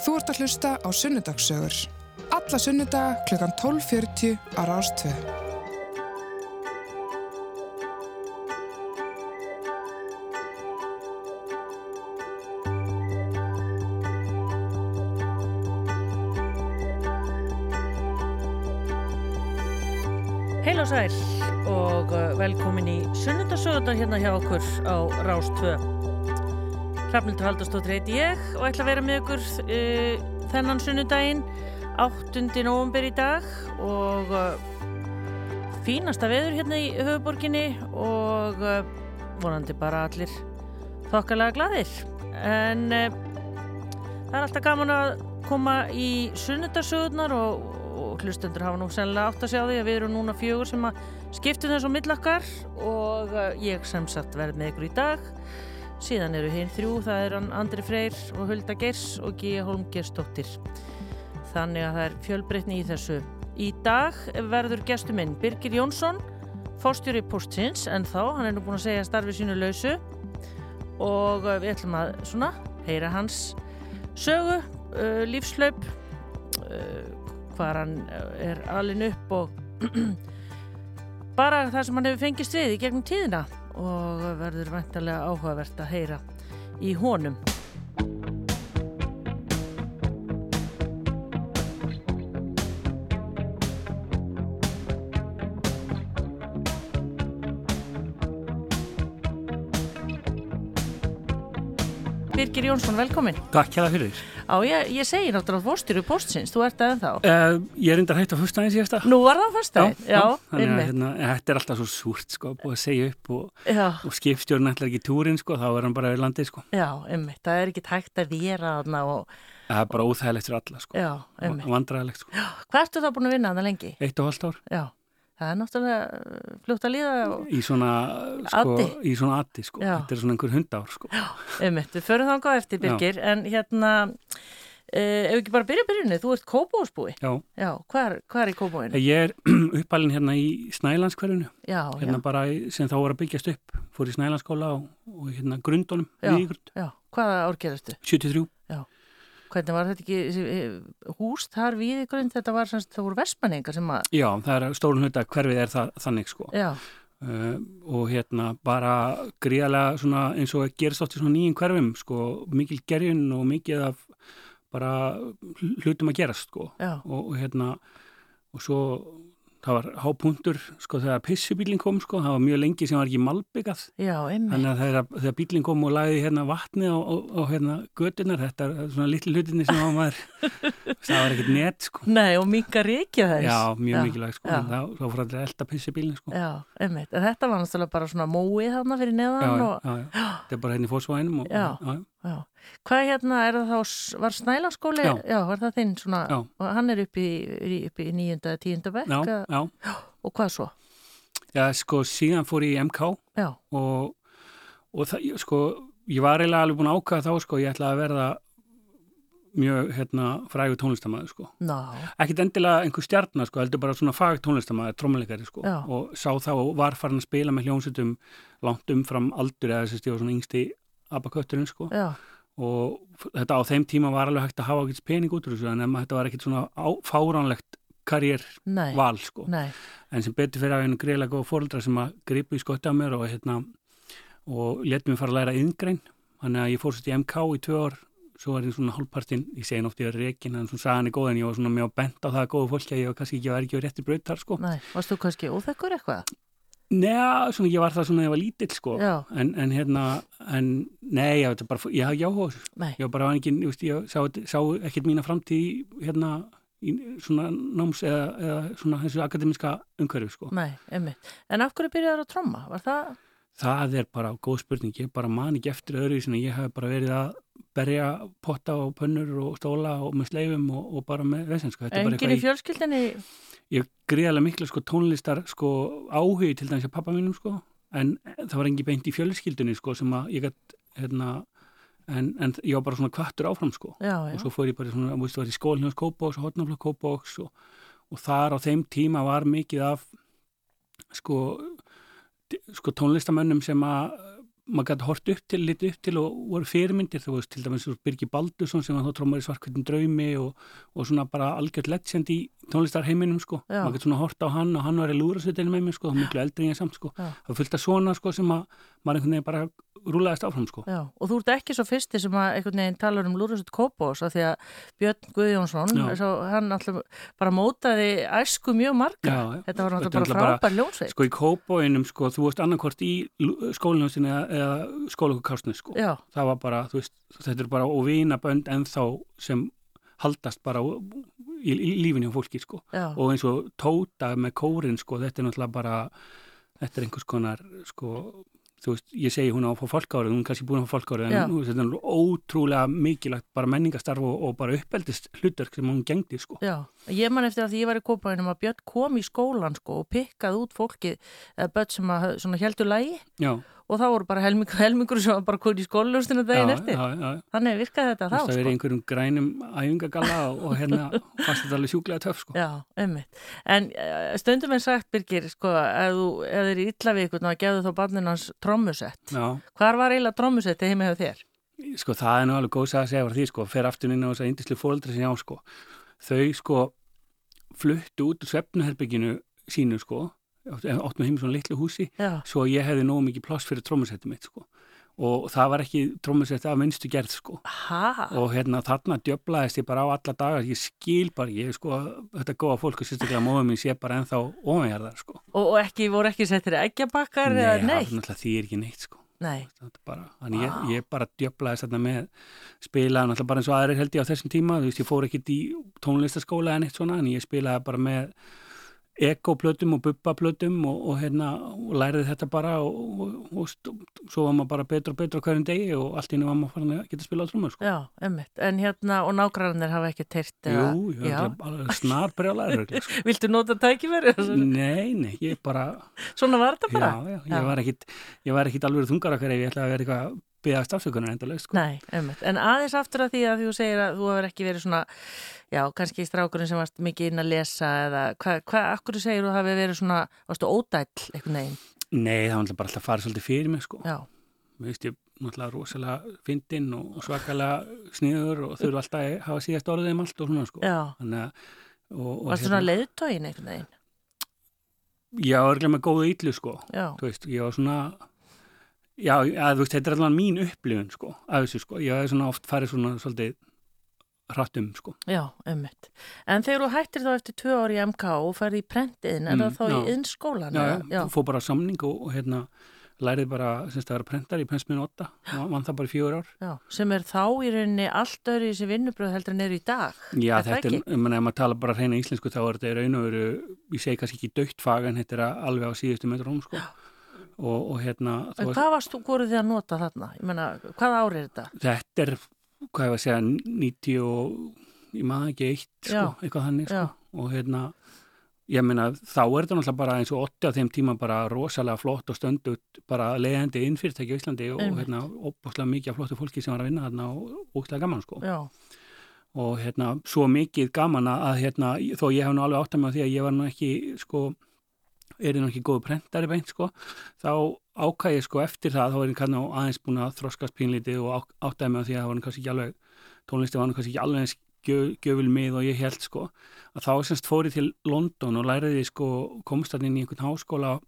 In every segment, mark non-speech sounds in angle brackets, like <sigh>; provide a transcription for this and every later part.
Þú ert að hlusta á Sunnudagssögur. Alla sunnudaga kl. 12.40 á Rástvö. Heil og sæl og uh, velkomin í sunnundarsögurnar hérna hjá okkur á Rástvö. Hrafnildur Haldarstóttir heiti ég og ætla að vera með okkur uh, þennan sunnundaginn 8. november í dag og uh, fínasta veður hérna í höfuborginni og uh, vonandi bara allir þokkalega gladir. En uh, það er alltaf gaman að koma í sunnundarsögurnar og og hlustendur hafa nú sennilega átt að sjá því að við erum núna fjögur sem að skiptu þessu á millakkar og uh, ég sem sagt verð með ykkur í dag síðan eru hinn þrjú, það er Andri Freyr og Hulda Geirs og Gíja Holm Geirsdóttir. Þannig að það er fjölbreytni í þessu. Í dag verður gestur minn Birgir Jónsson fórstjóri postins en þá, hann er nú búin að segja starfið sínu lausu. Og uh, við ætlum að svona heyra hans sögu, uh, lífslaup hvað hann er alin upp og <clears throat> bara það sem hann hefur fengist við í gegnum tíðina og verður væntalega áhugavert að heyra í honum. Birgir Jónsson, velkomin. Takk hjá það fyrir. Á, ég, ég segi náttúrulega fórstjóru postsins, þú ert aðeins þá. Uh, ég er enda hægt á fyrstæðin síðasta. Nú var það fyrstæðin, já. já, já þannig að hérna, þetta er alltaf svo súrt sko, búið að segja upp og, já. og skipstjórn ætlar ekki túrin sko, þá er hann bara við landið sko. Já, einmitt, það er ekki hægt að vera þarna og... Það er bara óþægilegt fyrir alla sko. Já. Og vandræðilegt sko. Já, hvað ertu þá búin að vinna það lengi? Eitt og halvt ár. Já. Það er náttúrulega fljótt að líða. Í svona sko, í svona addi sko, Já. þetta er svona einhver hundár sko. Já, einmitt, við förum þá á eftir Birgir, en hérna, uh, ef við ekki bara byrja byrjunni, þú ert kópósbúi. Já, Já, hvað er, hvað er í kópóinu? ég er <clears throat> uppalinn hérna í Snælandskverfinu, Já, hérna já, bara sem þá voru að byggjast upp, fór í Snælandsskóla og, og hérna grundunum, Já. viðígrund, já, hvaða árgerðastu? 73. Hvernig var þetta ekki eh, hús þar við í grund, þetta var semst, það voru versmanningar sem að, Já, það er stórun hluta hverfið er það, þannig sko. já, Uh, og hérna bara gríðarlega svona eins og gerist oft í svona nýjum hverfum sko, mikil gerjun og mikið af bara hlutum að gerast sko. Og, og hérna og svo það var hápunktur sko þegar pissubílinn kom sko, það var mjög lengi sem var ekki malbyggað já, þannig að þegar, þegar bílinn kom og lagði hérna vatni á, á, á hérna götunar þetta er svona litli hlutinni sem var maður <laughs> það var ekkert net sko nei, og mingar reykja þess. já, mjög Já, mikilvægt sko já. þá, fór allir elda pissubílinn sko Já, einmitt, en þetta var náttúrulega bara svona móið þarna fyrir já, neðan já, og, já, já. þetta er bara hérna í fórsvæðinum og, Já. já, já, hvað hérna, er það þá, var Snælanskóli, Já. var það þinn svona, Já. og hann er upp í, nýjunda, tíunda bekk, já, já. og hvað svo? Já, sko, síðan fór ég í MK Já, og, og það, sko, ég var eiginlega alveg búin að ákvaða þá, sko, ég ætlaði að verða mjög, hérna, frægur tónlistamæður, sko. ná, Ekkit endilega einhver stjarnar, sko, heldur bara svona fag tónlistamæður, trómuleikari, sko. Já. Og sá þá og var farin að spila með hljónsutum langt umfram aldur eða þess að ég var svona yngsti abakötturinn, sko. já, Og þetta á þeim tíma var alveg hægt að hafa ekkert pening út úr þessu, en þetta var ekkit svona á, fáránlegt karriérval, nei, sko nei, en sem betur fyrir að henni greiðlega góða fóreldra sem að gripu í skotti á mér og hérna og let mér fara að læra yngrein þannig að ég fór svolítið í MK í tvö ár svo var ég svona hálfpartinn, ég segi oft ég er reikin en svona sagan er góð en ég var svona mjög bent á það góða fólki að ég var kannski ekki að vera ekki á rétti braut þar sko. nei, varst þú kannski óþekkur eitthvað? Nei, svona ég var það svona þegar ég var lítill sko en, en hérna, en nei, ég, var bara, ég hafði jáhóð ég var bara ekki, ég, veist, ég sá, sá ekkert mína framtíð hérna í svona náms eða, eða svona þessu akademiska umhverfi sko. nei, einmitt. En af hverju byrjaður að tromma? Var það, Það er bara góð spurning, ég bara man ekki eftir öðru ég hef bara verið að berja potta og pönnur og stóla og með sleifum og, og bara með vesens sko. Enginn í fjölskyldinni? ég, ég greiðalega miklu sko tónlistar sko áhugi til dæmis að pappa mínum sko en það var engi beint í fjölskyldunni sko sem að ég gætt hérna en, en ég var bara svona kvartur áfram sko. Já, og já, svo fór ég bara svona, þú veist, var í skólinn hos Kópóks og hotnaflokk Kópóks og, og þar á þeim tíma var mikið af sko, sko tónlistamönnum sem að maður gæti hort upp til, litið upp til og voru fyrirmyndir, þú veist, til dæmis Birgi Baldursson sem var þá trómar í svarkvöldin draumi og, og svona bara algjört legend í tónlistarheiminum, sko, Já. maður gæti svona hort á hann og hann var í lúrasveitinni með mér, sko, þá miklu eldri en ég samt, sko, Já. það fylgta svona, sko, sem að maður einhvern veginn bara rúlaðist áfram, sko. Já, og þú ert ekki svo fyrsti sem að einhvern veginn talar um Lúrasut Kópós af því að Björn Guðjónsson, svo, hann alltaf bara mótaði æsku mjög marga. Já, já. Þetta var náttúrulega bara frábær ljónsveit. Sko í kópóinum, sko, þú veist annarkort í skólinhjómsinni eða, eða skólakukársni, sko. Já, Það var bara, þú veist, þetta er bara og vinabönd ennþá sem haldast bara í, í lífinni á fólki, sko. Og eins og tóta með kórin, sko, þetta er náttúrulega bara, þetta er einhvers konar, sko, þú veist, ég segi hún á að fá fólkárið, hún er kannski búin að fá fólkárið, en nú, þetta er ótrúlega mikilvægt bara menningastarf og, og bara uppeldist hlutverk sem hún gengdi, sko. já. Ég man eftir að því ég var í Kópaðinum að Björn kom í skólan sko og pikkaði út fólkið eða börn sem að svona heldur lægi Já, og þá voru bara helmingur, <laughs> helmingur sem var bara komið í skólaljóstina daginn já, eftir. já, já. Þannig virkaði þetta þá veist að vera í sko. einhverjum grænum æfingagalla og, og hérna fannst þetta alveg sjúklega töff sko. Já, ummitt. En uh, stundum er sagt, Birgir, sko, ef þú er illa við ykkur, þá gefðu þá barnin hans trommusett. Já, Hvar var eiginlega trommusetti heima hjá þér? sko það er nú alveg góð að segja frá því sko, fer aftur inn á þess að indislu fóreldri sem ég á sko. Þau sko fluttu út úr svefnuherbygginu sínu sko, áttum heim svona litlu húsi, Já, svo ég hefði nógu mikið pláss fyrir trommusetti mitt sko. Og það var ekki trommusetti af minnstu gerð sko. ha, og hérna þarna djöblaðist ég bara á alla dagar, ég skil bara, ég sko, þetta góða fólk og sérstaklega móðum mín sé bara ennþá ofanjarðar sko. og, og ekki, voru ekki settir eggjabakkar Nei, eða það neitt? náttúrulega því er ekki neitt sko. Nei, bara, þannig ég, Vá. ég bara djöblaðist þarna með spilaði náttúrulega bara eins og aðrir held ég á þessum tíma, þú veist, ég fór ekkit í tónlistaskóla en eitt svona, en ég spilaði bara með ekoplötum og bubbaplötum og, og hérna, og læriði þetta bara og, og, svo var maður bara betur og betur hverjum degi og allt í henni var maður farin að geta spilað á trúmur sko. já, ummitt. En hérna, og nágrannir hafa ekki teirt eða... Jú, alveg snar brjálæður sko. <laughs> Viltu nota tækifæri? Nei, nei, ég bara Svona var þetta bara? já, já, ég var ekkit ég var ekkit alveg þungar okkar ef ég ætlaði að vera eitthvað að byggja stafsökunar endalega sko. Nei, ummitt. En aðeins aftur að því að þú segir að þú hefur ekki verið svona, já, kannski strákurinn sem varst mikið inn að lesa eða hvað, hva, akkur segir þú hafi verið svona, varstu ódæll eitthvað neginn? Nei, það var bara alltaf að fara svolítið fyrir mig sko. Já, Mér veist ég náttúrulega rosalega fyndinn og svakalega sniður og þurfa alltaf að hafa síðast orðið um allt og svona sko. já. Þannig að Varstu svona leiðtógin eitthvað neginn? Já, örglega með góðu ítlu sko. Já, Þú veist, ég var svona Já, að, veist, þetta er allavega mín upplifun sko, af þessu sko. Ég hef oft farið svona svolítið hrattum sko. já, ummitt. En þegar þú hættir þá eftir tvö ári í MK og ferði í prentiðin, er Mm, það þá já. í innskólan? Já, eða? já, fór bara samning og, og hérna lærið bara, semst að vera prentar í pensminu 8 og vann það bara í fjögur ár. já, sem er þá í rauninni allt öðru í þessi vinnubröð heldur en er í dag. Já, Er þetta er, ég meina, ef maður tala bara reyna íslensku þá er þetta í raun og veru, ég segi kannski ekki dögt fag en þetta er alveg á síðustu metrum sko. Og, og hérna En hvað varst þú, voru þið að nota þarna? Ég meina, hvað ári er þetta? þetta er, hvað ég var að segja 90 og ég maður ekki eitt sko, eitthvað þannig sko. Og hérna ég meina, þá er þetta náttúrulega bara eins og 8 á þeim tíma bara rosalega flott og stöndugt bara leiðandi innfyrirtæki á Íslandi og Einmitt. hérna, óbúslega mikið flottu fólki sem var að vinna þarna og ógstlega gaman sko. Já, og hérna, svo mikið gaman að hérna, þó ég hef nú alveg átt að mig á því að ég var nú ekki, sko er nú ekki góðu prentari beint, sko. Þá ákæði ég sko eftir það þá er ég kannu aðeins búin að þroskast pínlítið og áttaði mig á því að það var kannski ekki alveg tónlisti var kannski ekki alveg eins gjöf, gjöful mið og ég held, sko. Að þá semst fór ég til London og læriði sko, komst þarna inn í einhvern háskóla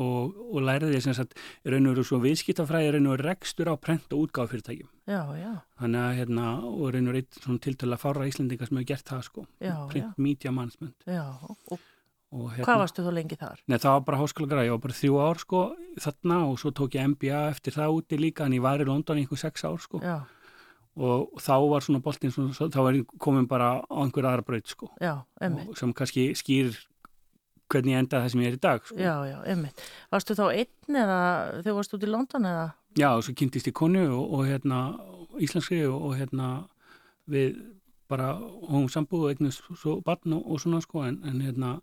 og, og læriði semst að raun og veru svo viðskiptafræði raun og veru rekstur á prent og útgáð fyrirtækjum já, já, Þannig að hérna, og reynur eitt svona tiltölu að fára Íslendinga sem hefur gert það sko, print media management. já. Og Og, hérna, hvað varstu þú lengi þar? Nei, það var bara háskóla græði, ég var bara þrjú ár sko þarna og svo tók ég MBA eftir það úti líka en ég var í London í einhver sex ár sko Já, og þá var svona boltinn þá var ég komin bara á einhver aðra braut sko já, sem kannski skýr hvernig ég endaði það sem ég er í dag sko. Já, já, emmitt. Varstu þá einn eða þegar varstu út í London eða? Já, og svo kynntist ég konu og, og hérna íslenski og, og hérna við bara hóum sambúð og eignast svo barn og, og svona sko en, en hérna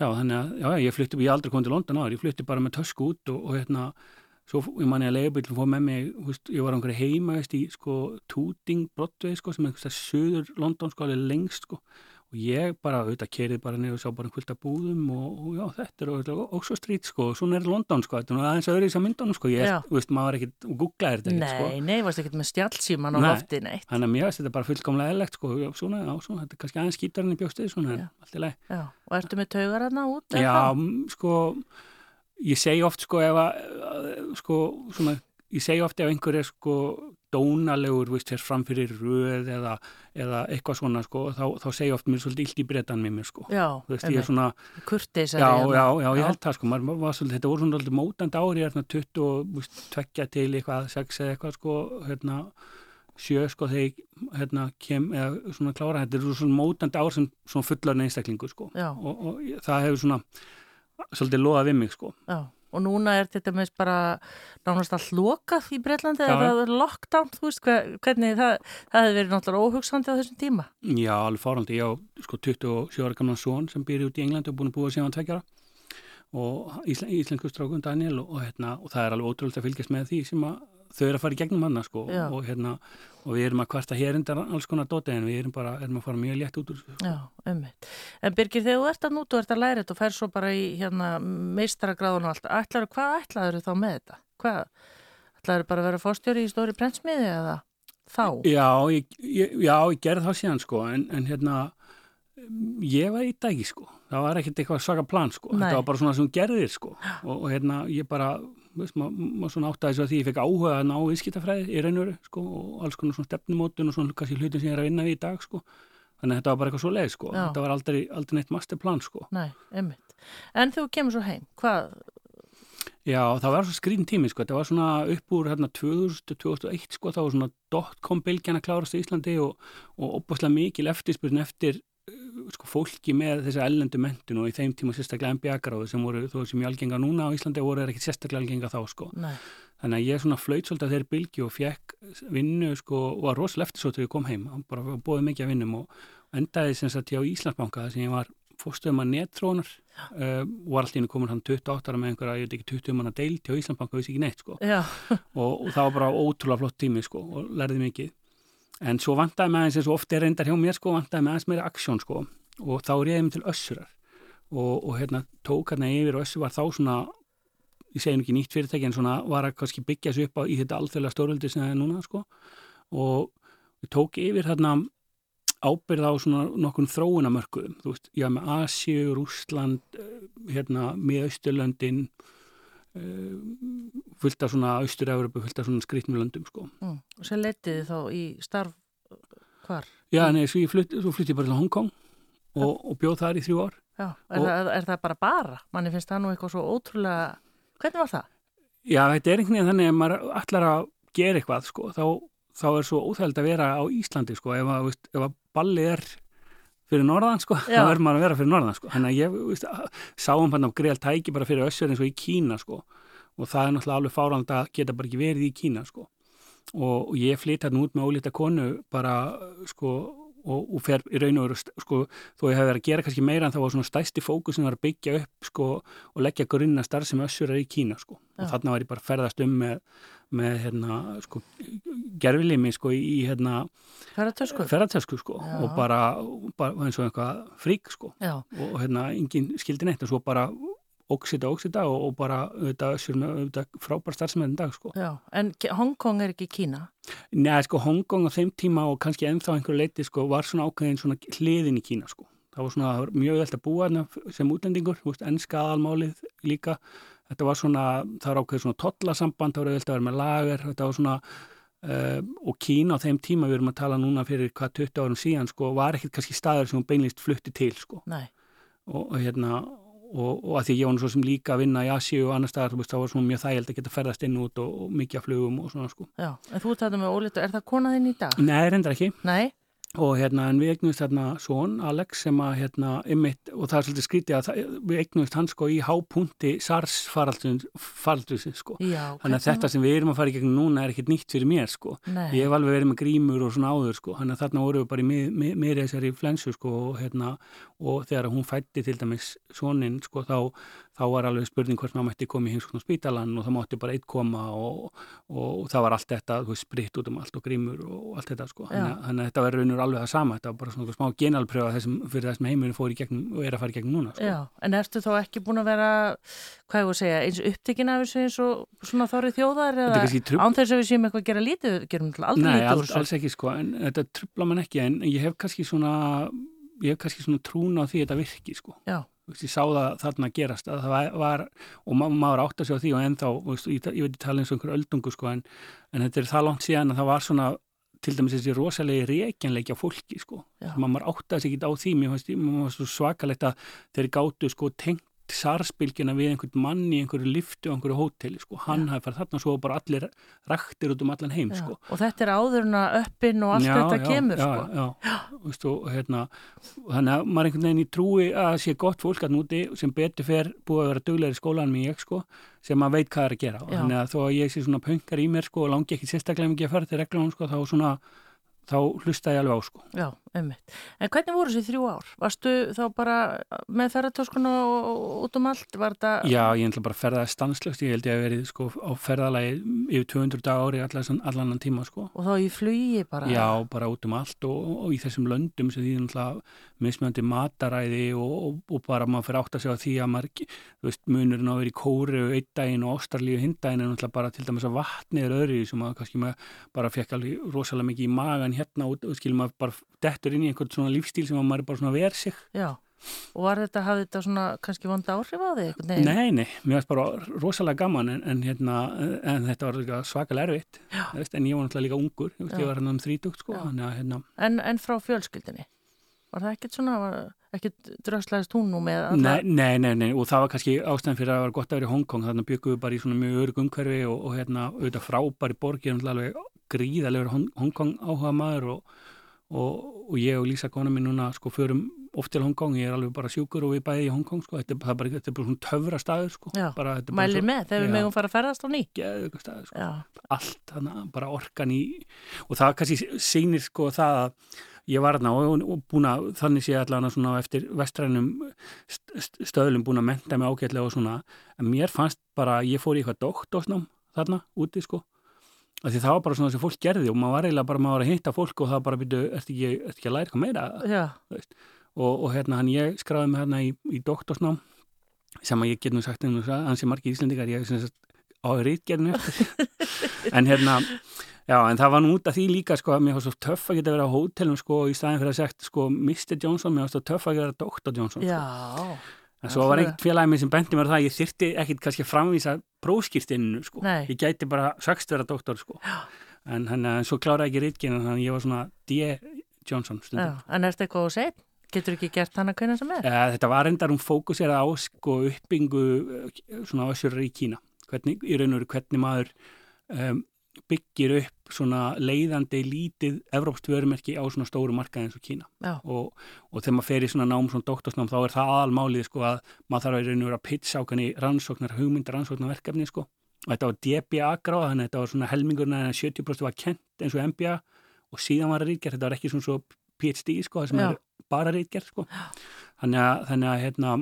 já þannig að já, ég flytti, ég aldrei komið til London áður, ég flytti bara með tösku út og, og hérna svo ég manni að leiðbílum fór með mig, húst, ég var á einhverju heima veist, í sko Tooting Broadway sko sem er einhverstað söður London sko alveg lengst sko og ég bara auðvitað kerið bara niður og sá bara kvölda búðum og, og já þetta er og, og svo strít sko og svona er London sko þetta er aðeins öðru í þessar myndunum sko ég, þú veist, maður var ekkit og googlaði þetta ekkit sko Nei, nei, varst ekkert með stjálfsíman á Nei. lofti neitt. þannig að mér finnst þetta bara fullkomlega eðlegt sko já, svona, já, svona, þetta er kannski aðeins skítar en ég bjóst þið svona, Já. en allt í leið Já, og ertu með taugar hana út? Já, hvað? m, sko ég segi oft sko ef að að, sko svona, ég segi oft ef einhver er sko dónalegur, veist, framfyrir röð eða, eða eitthvað svona sko, þá, þá segi ég oft mér svolítið illt í bretan með mér sko. Já, veist, ég er svona, kurteis já, já, já, ég held það sko, maður svolítið, þetta voru svona mótandi ári, hérna 20 og veist, tvekja til eitthvað, sex eða eitthvað sko, hérna sjö sko þegar hérna kem eða svona klára, þetta er svona mótandi ár sem svona fullarinn einstaklingu sko. Og, og það hefur svona svolítið loðað við mig sko. Já. Og núna er þetta með bara nánast að lokað í Breitlandi Já. eða það er lockdown, þú veist, hver- hvernig það, það hefði verið náttúrulega óhugsandi á þessum tíma. Já, alveg fárhaldi, ég á sko 27 ára gamlan son sem býr út í Englandi og búin að búa síðan tveggjara og íslen, íslensku strákun Daniel og, og, hérna, og það er alveg ótrúlega að fylgjast með því sem að þau eru að fara í gegnum hana sko og, hérna, og við erum að kvarta hér undan alls konar dóti en við erum bara erum að fara mjög létt út úr sko. Já, ummitt. En Birgir, þegar þú ert að nút og ert að læra þetta og fær svo bara í hérna, meistaragráðun og allt, ætlar, hvað ætlaður þá með þetta? Hvað? Ætlaður bara að vera fórstjóri í stóri prentsmiði eða þá? Já, ég, ég, já, ég gerði það síðan sko en, en hérna ég var í dagi sko það var ekkert eitthvað svaka plan sko Nei. þetta var bara svona sem gerðir sko og, og hérna ég bara, maður ma svona áttaði svo að því ég fekk áhuga að ná viðskiptafræði í raun og veru sko og alls konar svona stefnumótun og svona kannski hlutin sem ég er að vinna við í dag sko. Þannig að þetta var bara eitthvað svo leið sko þetta var aldrei, aldrei neitt masterplan sko. Nei. En þú kemur svo heim, hvað? Já, það var svo skrýn tími sko, þetta var svona upp úr hérna 2000-2001 sko, það var svona dotcom bylgjan að klárast í Íslandi og, og opaslega mikil eftirspurn eftir sko, fólki með þessa ellendu mentun og í þeim tíma sérstaklega MBA-gráðu sem voru þó sem ég algenga núna á Íslandi voru þeir ekki sérstaklega algenga þá sko. Nei, Þannig að ég svona flöyt svolítið að þeirri bylgi og fekk vinnu sko og var rosalega eftir svo til ég kom heim, bara bóði mikið að vinnum og endaði sem sagt hjá Íslandsbanka þar sem ég var fórstöðum að nettrónar uh, og var alltaf inn komin hann 28 ára með einhverja, ég veit ekki 20 manna deilt hjá Íslandsbanka og vissi ekki neitt sko. Og, og það var bara ótrúlega flott tími sko og lærði mikið. En svo vantaði með aðeins eins og oft er reyndar hjá mér sko vantaði með aðeins meira aksjón sko og þá reyði mig til össurar og, og hérna tók hérna yfir og össur var þá svona ég segi nú ekki nýtt fyrirtæki en svona var að kannski byggja sig upp á, í þetta alþjóðlega stóröldi sem það er núna sko og ég tók yfir þarna ábyrð á svona nokkun þróunamörkuðum, þú veist, ég var með Asíu, Rússland, eh, hérna, miðausturlöndin, uh, fullt af svona Austur-Európu, fullt af svona skrýtnum löndum, sko. mm. og sem letiði þá í starf hvar? Já, nei, svo, ég flutti, svo flutti ég bara til Hongkong og, og bjóð þar í þrjú ár. Já, er, Og- það, er það bara bara? Manni finnst það nú eitthvað svo ótrúlega, hvernig var það? Já, þetta er einhvern veginn þannig að maður ætlar að gera eitthvað, sko, þá, þá er svo óþægild að vera á Íslandi, sko, ef að, veist, ef að ballið er fyrir norðan, sko, Já. þá verður maður að vera fyrir norðan, sko. Þannig að ég, veist, sáum hann á greil tæki bara fyrir össur eins og í Kína, sko, og það er náttúrulega alveg fárand að geta bara ekki verið í Kína, sko. Og, og ég flytt hann út með ólíta konu bara, sko, og, og fer í raun og veru, sko, þó ég hef verið að gera kannski meira en það var svona stæsti fókus sem var að byggja upp, sko, og leggja grunna starf sem össur er í Kína, sko. Og þarna var ég bara ferðast um með, með hérna, sko, gerfilimi, sko, í, hérna, Ferðartösku? sko, Já. og bara, bara eins og eitthvað frík, sko, og hérna, engin skildi neitt, og svo bara óksita, óksita og, og bara, auðvitað, með, auðvitað, frábær starfsmæðin dag, sko. já, en Hongkong er ekki Kína? Nei, sko, Hongkong á þeim tíma og kannski ennþá einhverju leiti, sko, var svona ákveðin svona hliðin í Kína, sko. Það var svona, það var mjög velt að búa sem útlendingur, veist, ennska aðalmálið líka. Þetta var svona, það var ákveðið svona tollasamband, það var velt að vera með lager, þetta var svona, uh, og Kína á þeim tíma, við erum að tala núna fyrir hvað 20 árum síðan, sko, var ekkert kannski staður sem hún beinlist flutti til, sko. Og, og hérna, og, og að því ég var nú svo sem líka að vinna í Asíu og annar staðar, þú veist, það var svona mjög þægild að geta ferðast inn út og, og mikið af flugum og svona, sko. já, en þú tættum með ólítu, er það kona þinn í dag? Nei, reyndar ekki. Nei, og hérna en við eignumst hérna svon Alex sem að hérna ymmit og það er svolítið skrítið að það, við eignumst hann sko í hápunti SARS faraldusins sko. Já. þannig að þetta sem við erum að fara í gegnum núna er ekkert nýtt fyrir mér sko. Nei, ég hef alveg verið með grímur og svona áður sko. Þannig að þarna vorum við bara í mið- miðri þessari flensu sko og hérna og þegar hún fætti til dæmis svonin sko þá, þá var alveg spurning hvort maður mætti koma í heimskona spítalan og það mátti bara eitt koma og, og það var allt þetta, þú veist, spritt út um allt og grímur og allt þetta sko. Þannig að þetta var raunur alveg það sama, þetta var bara svona smá genalpröfa fyrir þessum heimurinn fór í gegnum og er að fara í gegnum núna. Sko. Já, en ertu þá ekki búin að vera, hvað ég voru að segja, eins upptekinn af þessu eins og svona þorrið þjóðar eða án þess að við séum eitthvað að gera lítið, gerum aldrei Nei, lítið úr þessu? Nei, alls ekki sko, en þetta trubla man ekki, en ég hef kannski svona, ég hef kannski svona trúna á því að þetta virki sko. Já ég sá það þarna gerast að það var, og ma maður átt að sjá því og ennþá, veist, ég, ég veit ekki tala eins og einhver öldungu sko en, en þetta er það langt síðan að það var svona til dæmis þessi rosalegi reikjanleiki á fólki sko, maður átt að segja ekki á því mér fannst svakalegt að þeir gáttu sko tengt sarspilgjuna við einhvern mann í einhverju liftu og einhverju hóteli sko, hann ja. hafi farið þarna svo bara allir raktir út um allan heim sko. og þetta er áðurna öppin og allt já, þetta já, kemur sko. já, Vistu, hérna, þannig að maður einhvern veginn í trúi að sé gott fólk að núti sem betur fer búið að vera dugleiri skólan með ég sko, sem maður veit hvað er að gera. Þannig að þó að ég sé svona pöngar í mér sko og langi ekki sérstaklega mikið að fara til reglunum sko, þá svona þá hlusta ég alveg á sko. Já, einmitt. En hvernig voru þessi þrjú ár? Varstu þá bara með ferðartöskuna út um allt? Það... Já, ég ætla bara að ferðaði stanslöst. Ég held ég að verið sko á ferðalagi yfir 200 dag ári allan, allan tíma sko. Og þá í flugi bara? Já, bara út um allt og, og í þessum löndum sem því náttúrulega mismjöndi mataræði og, og, og bara maður fyrir átt að segja því að maður, þú veist, munurinn á að vera í kóri og einn daginn og ástralíu hindaginn er náttúrulega bara til dæmis að vatni er öðru sem maður kannski maður bara fekk alveg rosalega mikið í magan hérna og skilum maður bara dettur inn í einhvern svona lífstíl sem maður bara svona ver sig. Já, og var þetta, hafði þetta svona kannski vonda áhrif á þig? Nei, nei, nei mér finnst bara rosalega gaman en, en, hérna, en þetta var svakalega erfitt, en ég var náttúrulega líka ungur, ég, ég var hérna um þrítugt sko. Hérna. En, en frá fjölskyldinni? Var það ekkert svona, ekkert dröðslegast hún nú með? Nei, nei, nei, nei, og það var kannski ástæðan fyrir að það var gott að vera í Hongkong, þannig að byggum við bara í svona mjög örg umhverfi og, og hérna auðvitað frábæri borgir, alveg gríðalegur Hongkong áhuga maður og, og, og ég og Lísa kona minn núna sko förum oft til Hongkong, ég er alveg bara sjúkur og við bæði í Hongkong sko, þetta er bara, þetta er bara svona töfra staður sko. Já, bara, mælir með þegar við megum fara að ferðast á ný. Staður sko, Já. allt þannig, bara orkan í, og það kannski sýnir sko það að ég var þarna og, og búin að þannig sé allavega svona eftir vestrænum stöðlum búin að menta mig ágætlega og svona. En mér fannst bara ég fór í eitthvað doktorsnám þarna úti sko. Af því það var bara svona sem fólk gerði og maður var eiginlega bara maður var að hitta fólk og það bara byrju, ert ekki, ert ekki að læra eitthvað meira? Og, og hérna hann ég skráði mig hérna í, í doktorsnám sem að ég get nú sagt þess að hans er margi íslendikar ég er á rítgerðinu <laughs> en hérna Já, en það var nú út af því líka sko að mér var svo töff að geta verið á hótelum sko í staðin fyrir að sagt sko Mr. Johnson, mér var svo töff að geta Dr. Johnson. Já. Sko. En svo var eitt félagið mér sem bendi mér það að ég þyrti ekkit kannski að framvísa próskýrtinu sko. Nei. Ég gæti bara sagst vera doktor sko. Já. En hann, svo kláraði ekki rítgin en þannig ég var svona D. Johnson stundum. Já, en er þetta eitthvað að segja? Getur ekki gert hann að kunna sem er? Ja, þetta var endar um fókusera á sko uppbyngu svona össurar í Kína. Hvernig, í raun og veru hvernig maður um, byggir upp svona leiðandi lítið evrópst vörumerki á svona stóru markaði eins og Kína. Og, og þegar maður fer í svona nám, svona doktorsnám þá er það aðalmálið sko að maður þarf að vera að pitcha ákvæmni rannsóknar, hugmyndar rannsóknar verkefni sko. Og þetta var DBA gráð, þannig að þetta var svona helmingurna en 70% var kent eins og MBA og síðan var það rítgerð, þetta var ekki svona svo PhD sko, það sem er bara rítgerð sko. Þannig að, þannig að hérna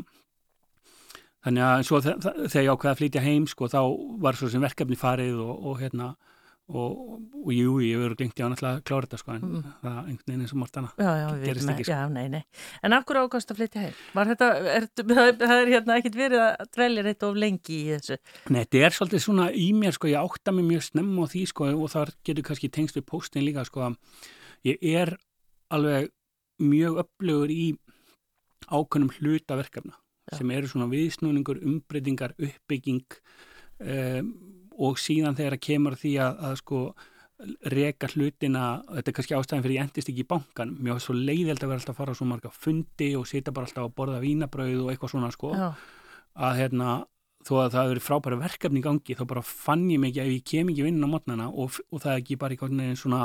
þannig að svo þegar ég ákveði að flytja heim sko þá var svo sem verkefni farið og, og hérna og, og jú, ég verður glengt í að náttúrulega klára þetta sko en mm. það er einhvern veginn eins og margt annað Já, já, veitum ekki sko. Já, nei, nei En akkur ákast að flytja heim? Var þetta, er, það er hérna ekkit verið að dvelja þetta of lengi í þessu? Nei, þetta er svolítið svona í mér sko, ég átta mig mjög snemm á því sko og þar getur kannski tengst við postin líka sko ég er alveg mjög upplögur í ákveðnum hlutaverkefna sem eru svona viðsnúningur, umbreytingar, uppbygging um, og síðan þegar það kemur því að, að sko reka hlutina, þetta er kannski ástæðin fyrir ég endist ekki í bankan, mér var svo leiðild að vera alltaf að fara á svo marga fundi og sita bara alltaf að borða vínabröð og eitthvað svona sko. Já. að hérna þó að það hefur frábæra verkefni í gangi þá bara fann ég ekki að ég kem ekki vinn á mótnana og, og það er ekki bara eitthvað svona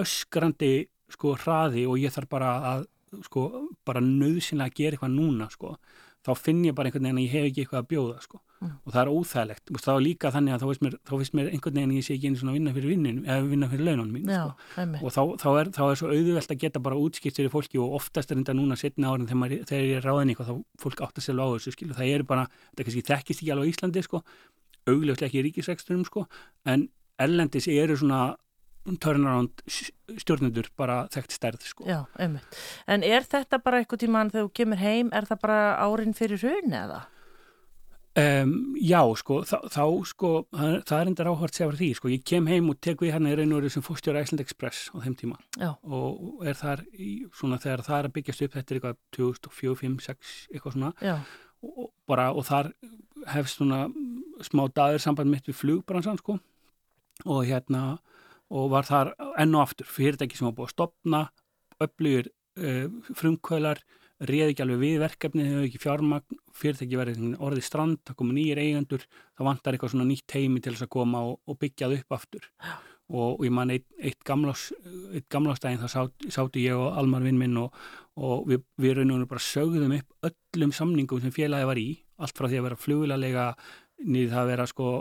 öskrandi sko hraði og ég þarf bara að sko bara nöðsynlega að gera eitthvað núna sko þá finn ég bara einhvern veginn að ég hef ekki eitthvað að bjóða sko Mm. og það er óþægilegt, veist, þá líka þannig að þá veist mér, mér einhvern veginn ég sé ekki einu svona vinna fyrir vinnin, eða vinna fyrir laununum mín Já, sko. og þá, þá, er, þá er svo auðvelt að geta bara útskipt fyrir fólki og oftast er þetta núna setna árin þegar, maður, þegar ég er ráðin eitthvað þá fólk átt að selja á þessu skilu, það er bara, þetta kannski þekkist ekki alveg á Íslandi sko, augljóslega ekki í ríkisreksturum sko, en erlendis eru svona turnaround stjórnendur bara þekkt stærð sko. Já. En er þetta bara eitthvað tíman þegar þú kemur heim, er það bara árin fyrir hrun eða? Um, já, sko, þá, þá sko, það, það er endur áhvert sér því, sko, ég kem heim og tek við hérna í veru sem fórstjóra Iceland Express á þeim tíma. Já. og er þar í, svona þegar það er að byggjast upp, þetta er eitthvað 2004, 5, 6, eitthvað svona. Og, bara, og þar hefst svona smá dagur samband mitt við flugbransan, sko. Og hérna, og var þar enn og aftur, fyrirtæki sem var búið að stopna öflugir uh, frumkvölar réð ekki alveg við verkefni þau ekki fjármagn, fyrirtæki verið orðið strand, það komu nýjir eigendur það vantar eitthvað svona nýtt heimi til þess að koma og, og byggja það upp aftur. Og, og ég man eitt, eitt gamlás eitt gamlástægin þá sát, sátu ég og Almar vinn minn og, og við, við raun og veru bara sögðum upp öllum samningum sem félagi var í, allt frá því að vera flugulega niður það að vera sko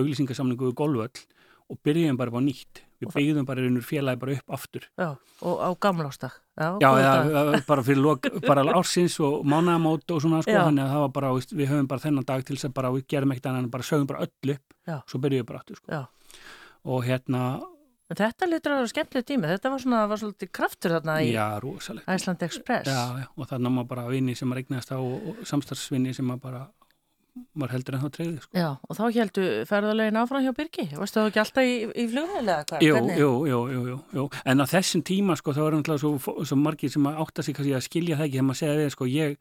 auglýsingasamningu við golvöll og byrjum bara á nýtt við byggðum bara og félagi bara upp aftur já, og á gamlástag. Já, Já, dag. bara fyrir lok, <laughs> bara ársins og mánaðamót og svona sko, þannig að það var bara, við höfum bara þennan dag til þess að bara, við gerum ekkert annað en bara sögum bara öll upp, Já. svo byrjuðum við bara aftur sko. Og hérna, En þetta litur að vera skemmtileg tími. Þetta var svona, var svolítið kraftur þarna í Iceland Express. já, já, og þannig að maður bara vinni sem að regnast á og, og samstarfsvinni sem að bara maður heldur en þá treyði sko. Já, og þá heldur ferðarlegin áfram hjá Birgi. Varstu það ekki alltaf í, í flugveðilega? hvað? Jú, jú, jú, jú, jú, en á þessum tíma sko þá er náttúrulega svo, svo margir sem að átta sig að skilja það ekki þegar maður segja við sko ég,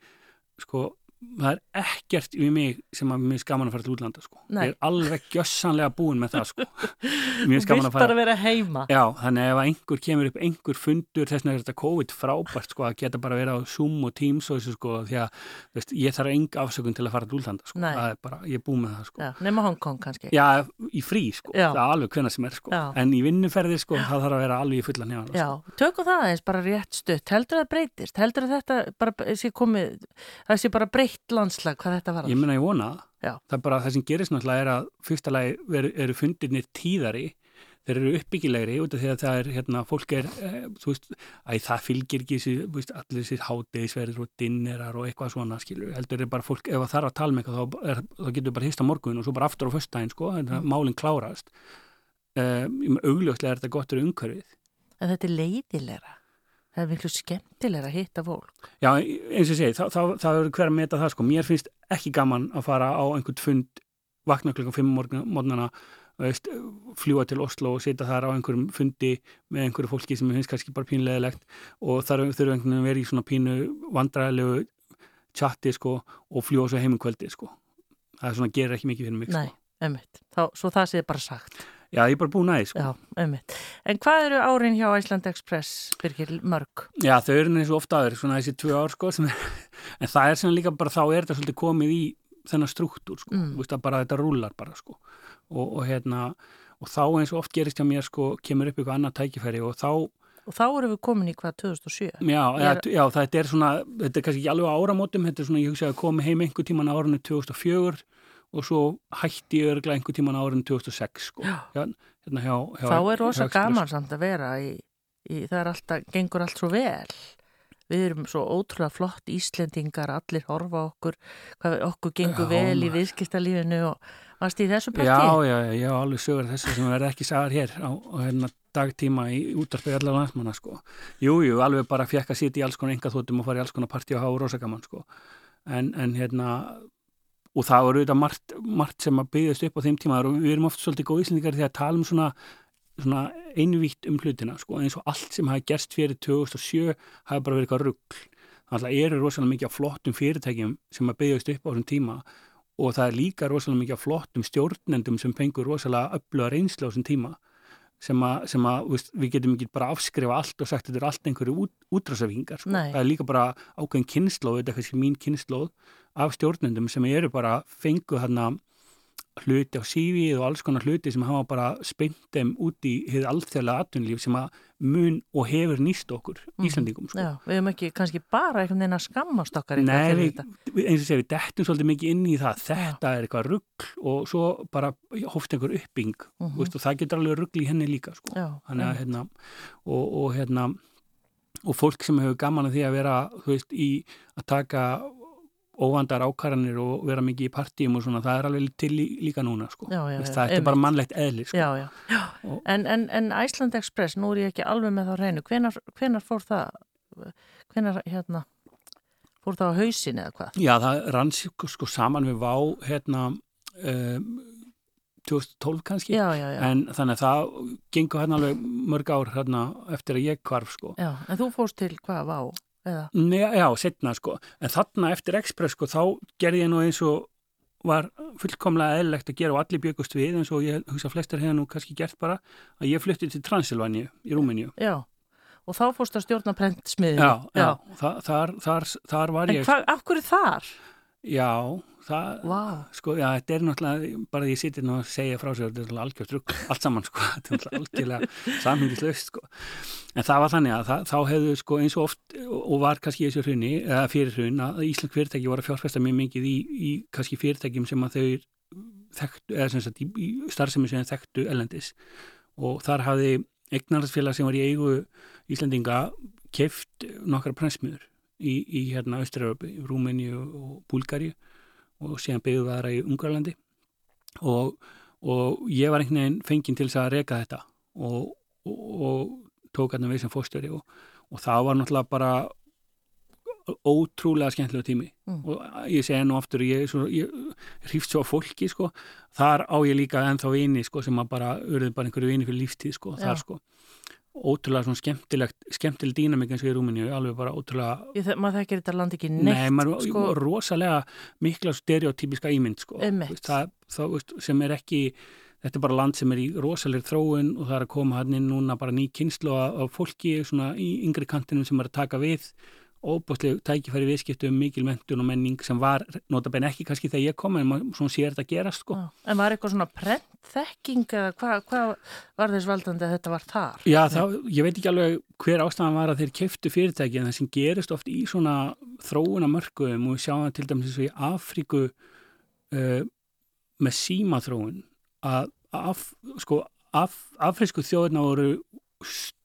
sko, það er ekkert við mig sem að mér skaman að fara til útlanda sko, ég er alveg gjössanlega búin með það sko, <laughs> mér skaman að fara bara vera heima. Já, þannig að ef einhver kemur upp einhver fundur, þess er þetta COVID frábært sko, að geta bara verið á Zoom og Teams og þessu sko, því að veist, ég þarf enga afsökun til að fara til útlanda sko, bara, ég er búin með það sko Já, nema Hong Kong kannski. Já, í frí sko, Já. það er alveg hvenna sem er sko Já. en í vinnuferði sko, það þarf að vera alveg í fullan hjá Já, tökum það aðeins bara rétt stutt. Heldur það breytist? Heldur það bara bara breytt landslag hvað þetta var? Ég meina ég vona. Já. Það er bara það sem gerist náttúrulega er að fyrsta lagi eru, eru fundirnir tíðari þeir eru uppbyggilegri út af því að það er hérna, fólk er, e, þú veist að það fylgir ekki þessi, allir þessi hádegisverðir og dinnerar og eitthvað svona skilur, heldur er bara fólk, ef það þarf að tala með eitthvað þá, er, þá getur bara hýst á morgun og svo bara aftur á föstudaginn, sko, þannig að málinn klárast um, augljóslega er þetta gott fyrir umhverfið En þetta er leiðilegra. Það er miklu skemmtilegra að hitta fólk. Já, eins og ég segi, þá, þá, þá er hver að meta það sko. Mér finnst ekki gaman að fara á einhvern fund, vakna klukkan 5 morgunana, fljúa til Oslo og sitja þar á einhverjum fundi með einhverju fólki sem mér finnst kannski bara pínulegilegt og þar þurfa einhvern veginn að vera í svona pínu vandræðilegu chatti sko og fljúa svo heimum kvöldi sko. Það er svona, gerir ekki mikið fyrir mig Nei, sko. einmitt. Þá, svo það sé bara sagt. Já, ég er bara búin aðeins sko. Já, einmitt. En hvað eru árin hjá Iceland Express, Birgir, mörg? Já, þau eru eins og ofta aður, svona þessi tvö ár sko, er, <laughs> en það er sem líka bara þá er þetta svolítið komið í þennan struktúr sko, Mm. að bara þetta rúlar bara sko og, og hérna og þá eins og oft gerist hjá mér sko kemur upp eitthvað annað tækifæri og þá Og þá erum við komin í hvað 2007? já, er- já þetta er svona þetta er kannski ekki alveg áramótum, þetta er svona ég hugsa að komi heim einhver tíman á árinu 2004 og svo hætti ég örglega einhver tíman á árinu 2006 sko Já. hérna hjá, hjá Þá er rosa gaman samt að vera í, í það er alltaf, gengur allt svo vel. Við erum svo ótrúlega flott Íslendingar, allir horfa okkur, hvað okkur gengur Já, vel í viðskiptalífinu og varst í þessu Já, partí? já, já, ég hef alveg sögur þessu sem verði ekki sagar hér á, á hérna, dagtíma í útarpið allar landsmanna sko. Jú, jú, alveg bara fjekk að sitja í alls konar engaþóttum og fara í alls konar partí og hafa rosagaman sko. En, en hérna, og það voru auðvitað margt, margt sem að byggðast upp á þeim tíma. Og við erum oft svolítið góð íslendingar því að tala um svona, svona einvítt um hlutina sko, eins og allt sem hafi gerst fyrir 2007 hafi bara verið eitthvað rugg. Þannig að eru rosalega mikið af flottum fyrirtækjum sem að byggðast upp á þessum tíma. Og það er líka rosalega mikið af flottum stjórnendum sem fengur rosalega öfluga reynslu á þessum tíma sem að, sem að veist, við getum ekki bara afskrifa allt og sagt þetta er allt einhverju út, útrásafingar sko. Það er líka bara ákveðin kynnslóð þetta er kannski mín kynnslóð af stjórnendum sem eru bara fengu þarna hluti á sífið og alls konar hluti sem hafa bara spennt þeim út í hefur alþjóðlega atvinnulíf sem að mun og hefur nýst okkur Mhm. Íslandingum sko. Já, við hefum ekki kannski bara einhvern veginn að skammast okkar Nei, við, eins og segja, við dettum svolítið mikið inn í það þetta er eitthvað rugg og svo bara hóft einhver uppbyng Mhm. veist, og það getur alveg rugg í henni líka sko. Já, einmitt. hérna og, og hérna og fólk sem hefur gaman að því að vera þú veist, í að taka óvandar ákvarðanir og vera mikið í partíum og svona, það er alveg til lí- líka núna sko. Já, já, Veist, já, það er bara mannlegt eðli sko. Já. Og- En, en, en Iceland Express, nú er ég ekki alveg með þá reynu, hvenar, hvenar fór það, hvenar, hérna, fór það á hausin eða hvað? Já, það rann sko, sko saman við Vá hérna um, 2012 kannski Já, já, já. en þannig að það gengur hérna alveg mörg ár hérna eftir að ég kvarf sko Já, en þú fórst til hvað, vá, eða? Nei, já, setna sko en þarna eftir Express sko þá gerði ég nú eins og var fullkomlega eðlilegt að gera og allir byggust við eins og ég hugsa flestir hefði nú kannski gert bara að ég flutti til Transilvaníu í Rúmeníu Já, og þá fórst að stjórna prentsmiðinu. Já, já, þa þar, þar, þar var En ég hvað, af hverju þar? Já, það, Vá. sko, já, þetta er náttúrulega, bara því ég sittir nú að segja frá sér, þetta er náttúrulega algjört rugg, allt saman, sko, <laughs> þetta er náttúrulega algjörlega samhengislaust, sko. En það var þannig að það, þá hefðu, sko, eins og oft, og var kannski í þessu hrunni, eða fyrir hrun, að Ísland fyrirtæki voru að fjárfesta mjög mikið í, í kannski fyrirtækjum sem að þau þekktu, eða sem sagt, í, starfsemi sem þau þekktu ellendis. Og þar hafði eignarhaldsfélag sem var í eigu Íslandinga keift nokkra prensmiður í, í hérna Östuröfu, Rúmeni og Búlgari og síðan byggðu við aðra í Ungarlandi og, og ég var einhvern veginn fenginn til þess að reka þetta og, og, og tók hérna við sem fórstjóri og, og það var náttúrulega bara ótrúlega skemmtilega tími Mm. og ég segi nú aftur ég, svo, ég hrífst svo á fólki sko þar á ég líka ennþá vini sko sem að bara urðu bara einhverju vini fyrir lífstíð sko Já. þar sko ótrúlega svona skemmtilegt skemmtileg dýnamik eins og í Rúmeníu alveg bara ótrúlega Ég, maður þekkir þetta land ekki neitt, Nei, maður sko. rosalega mikla stereotypiska ímynd sko. Það, það, sem er ekki þetta er bara land sem er í rosalegri þróun og það er að koma hann inn núna bara ný kynslu af fólki svona í yngri kantinum sem er að taka við óbúslega tækifæri viðskiptum mikil mentun og menning sem var notabenn ekki kannski þegar ég kom en maður svona sér þetta gerast sko. En var eitthvað svona prentþekking eða hvað hva var þess valdandi að þetta var þar? Já, þá, ég veit ekki alveg hver ástæðan var að þeir keftu fyrirtæki en það sem gerist oft í svona þróunamörkuðum og við sjáum það til dæmis eins og í Afríku uh, með símaþróun að af, sko, af, afrísku þjóðina voru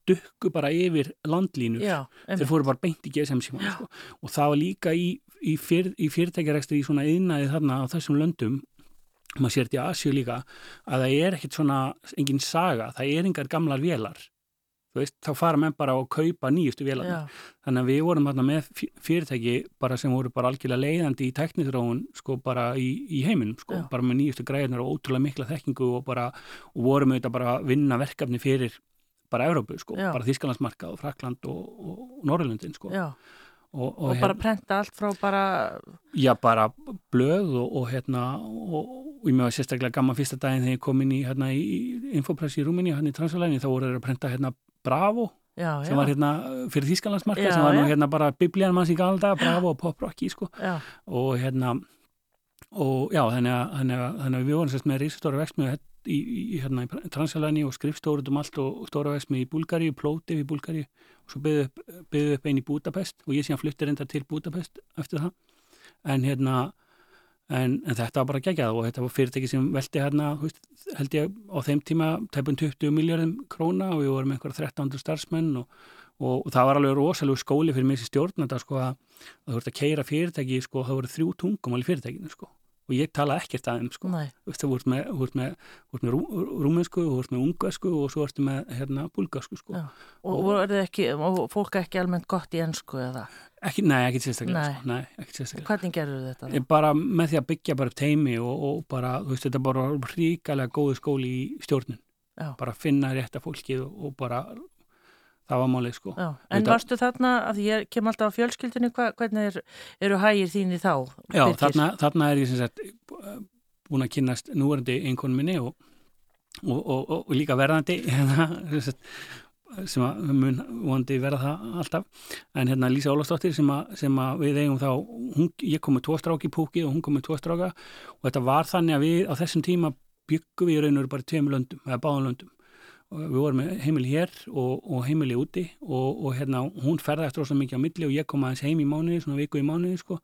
stukku bara yfir landlínur. Já, þeir fóru bara beint í GSM síma sko. og það var líka í, í, fyr, í fyrirtækjarekstri í svona yðnaði þarna á þessum löndum maður sér þetta í Asju líka að það er ekkit svona engin saga, það er engar gamlar vélar. Þú veist, þá fara menn bara að kaupa nýjustu vélar Já, þannig að við vorum þarna með fyrirtæki bara sem voru bara algjörlega leiðandi í teknithróun sko bara í, í heiminum sko, Já. bara með nýjustu græðunar og ótrúlega mikla þekkingu og bara, og vorum auðvitað bara að vinna verkefni fyrir bara Evrópu sko, Já. bara Þískalandsmarka og Frakland og, og, Norrlundin sko. Og, Og, og, bara prenta allt frá bara, já, bara blöð og, og hérna og, ég með var sérstaklega gaman fyrsta daginn þegar ég kom inn í hérna í Infopress í Rúminni hérna í Transvalæni þá voru þeir að prenta hérna Bravo já, sem já. var hérna fyrir Þískalandsmarka sem var nú hérna bara biblían manns í galda Bravo og Pop Rocky sko. Já, og hérna og já, þannig að, þannig að, við vorum sérst með risastóra vexmið í, í, hérna, í Transalani og skrifstóruð um allt og stóra vexmið í Búlgari, Plótið í Búlgari og svo byggðu upp, upp einn í Budapest og ég síðan flutti reynda til Budapest eftir það. En hérna en, en þetta var bara geggjað og þetta var fyrirtæki sem velti hérna, veist, held ég á þeim tíma tæpun 20 miljardum króna og við vorum einhverja 1300 starfsmenn og, og, og það var alveg rosalega skóli fyrir mig sem stjórn þetta sko að, þú ert að keira fyrirtæki sko, það voru þrjú tungumál í fyrirtækinu sko og ég tala ekkert að þeim sko Þú ert með, með, með rú, rúmensku, þú ert með ungarsku og svo ertu með hérna búlgarsku sko Já. og, og, er ekki, og fólk ekki almennt gott í ennsku eða? ekki, nei, ekki sérstaklega Nei. sko. nei, ekki sérstaklega Hvernig gerur þetta? Ég bara með því að byggja bara teimi og, og bara, þú veist, þetta er bara ríkalega góðu skóli í stjórnun Já. bara finna rétta fólkið og, og bara það var málið sko. Já, en varstu þarna, að ég kem alltaf á fjölskyldinu, hva, hvernig er, eru hægir þínir þá? Já, þarna, þarna er ég sem sagt búin að kynast núverandi einkonum minni og, og, og, og, líka verðandi <laughs> hérna, sem að mun vondi verða það alltaf. En hérna Lísa Ólafsdóttir sem, sem að við eigum þá, hún, ég kom með tvo stráki í púki og hún kom með tvo stráka. Og þetta var þannig að við á þessum tíma byggum við í raun og veru bara tveim löndum eða báðum löndum við vorum með heimili hér og, og heimili úti og, og hérna hún ferðast rosa mikið á milli og ég kom aðeins heim í mánuði, svona viku í mánuði sko.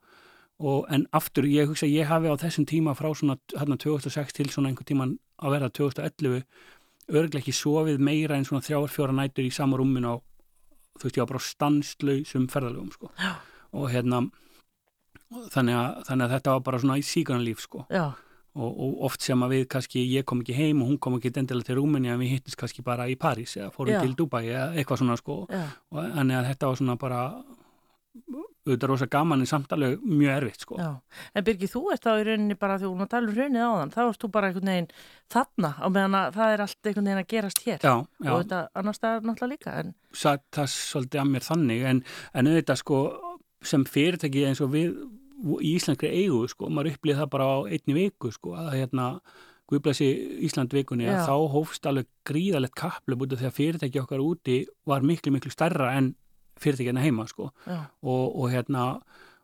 Og en aftur ég hugsa ég hafi á þessum tíma frá svona hérna 2006 til svona einhver tíman að verða 2011 örglega ekki sofið meira en svona þrjáar fjóra nætur í sama rúmin á þú veist ég var bara stanslausum ferðalögum sko. Já. og hérna þannig að, þannig að þetta var bara svona í síkanarlíf sko. Já, og, og oft sem að við kannski ég kom ekki heim og hún kom ekki endilega til Rúmeni en við hittist kannski bara í París eða fórum Já. til Dubai eða eitthvað svona sko og að þetta var svona bara auðvitað rosa gaman en samt alveg mjög erfitt sko já. En Birgir, þú ert þá í rauninni bara því hún að tala um hrunið á þann, þá erst þú bara einhvern veginn þarna á meðan að það er allt einhvern veginn að gerast hér. Já, Og já, þetta annars staðar náttúrulega líka, en satt það svolítið að mér þannig en, en auðvitað sko sem fyrirtæki eins og við í Íslandri eigu sko, maður upplýði það bara á einni viku sko, að hérna Guðblæsi Ísland vikunni Já. að þá hófst alveg gríðalegt af því að fyrirtæki okkar úti var miklu miklu stærra en fyrirtækina heima sko og, og hérna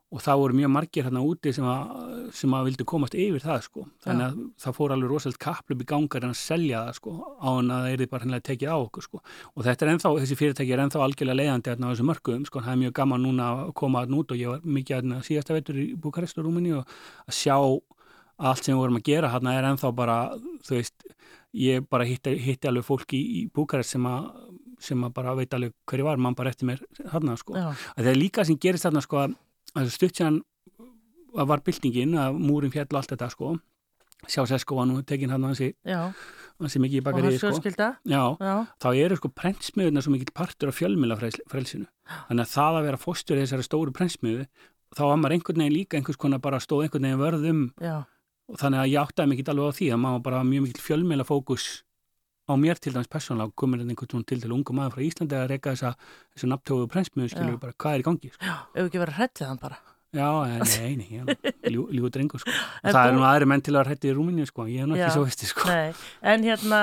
og það voru mjög margir hérna úti sem að, sem að vildu komast yfir það sko. Þannig að það fór alveg rosalega kaplum í gangar en að selja það sko á en að það er bara hennilega tekið á okkur sko. Og þetta er ennþá, þessi fyrirtæki er ennþá algjörlega leiðandi hérna á þessu mörkuðum sko, það er mjög gaman núna að koma að nút og ég var mikið hérna síðasta veitur í Bukarest og Rúmini og að sjá allt sem við vorum að gera hérna er ennþá bara, þú veist ég bara hitti, hitti alveg fólki í, í Bukarest sem að sem að bara veit alveg hverju var, mann bara eftir mér hérna sko. Já, að það er líka sem gerist þarna sko að stutt sér að var byltingin að múrin fjall og allt þetta sko. Sjá Sesko var nú tekin hann hansi, hansi mikið í og bakari hans sko. Já, já, þá eru sko prentsmiðuna svo mikill partur af fjölmilafrelsinu þannig að það að vera fóstur í þessari stóru prentsmiðu þá var maður einhvern veginn líka einhvers konar bara stóð einhvern veginn vörðum já, og þannig að ég áttaði mikið alveg á því að maður bara mjög mikill fjölmilafókus á mér til dæmis persónulega komin einhvern svona til til unga maður frá Íslandi að reyka þessa, þessa nafntóðu prentsmiðu skilur Já. bara hvað er í gangi sko. já, ef ekki verið hrættið hann bara. Já, en nei, nei, ég er <laughs> ljú, ljúið drengur sko. Það er nú aðri menn til að hætti í Rúminju sko, ég er nú Já. ekki svo veisti sko. Nei, en hérna,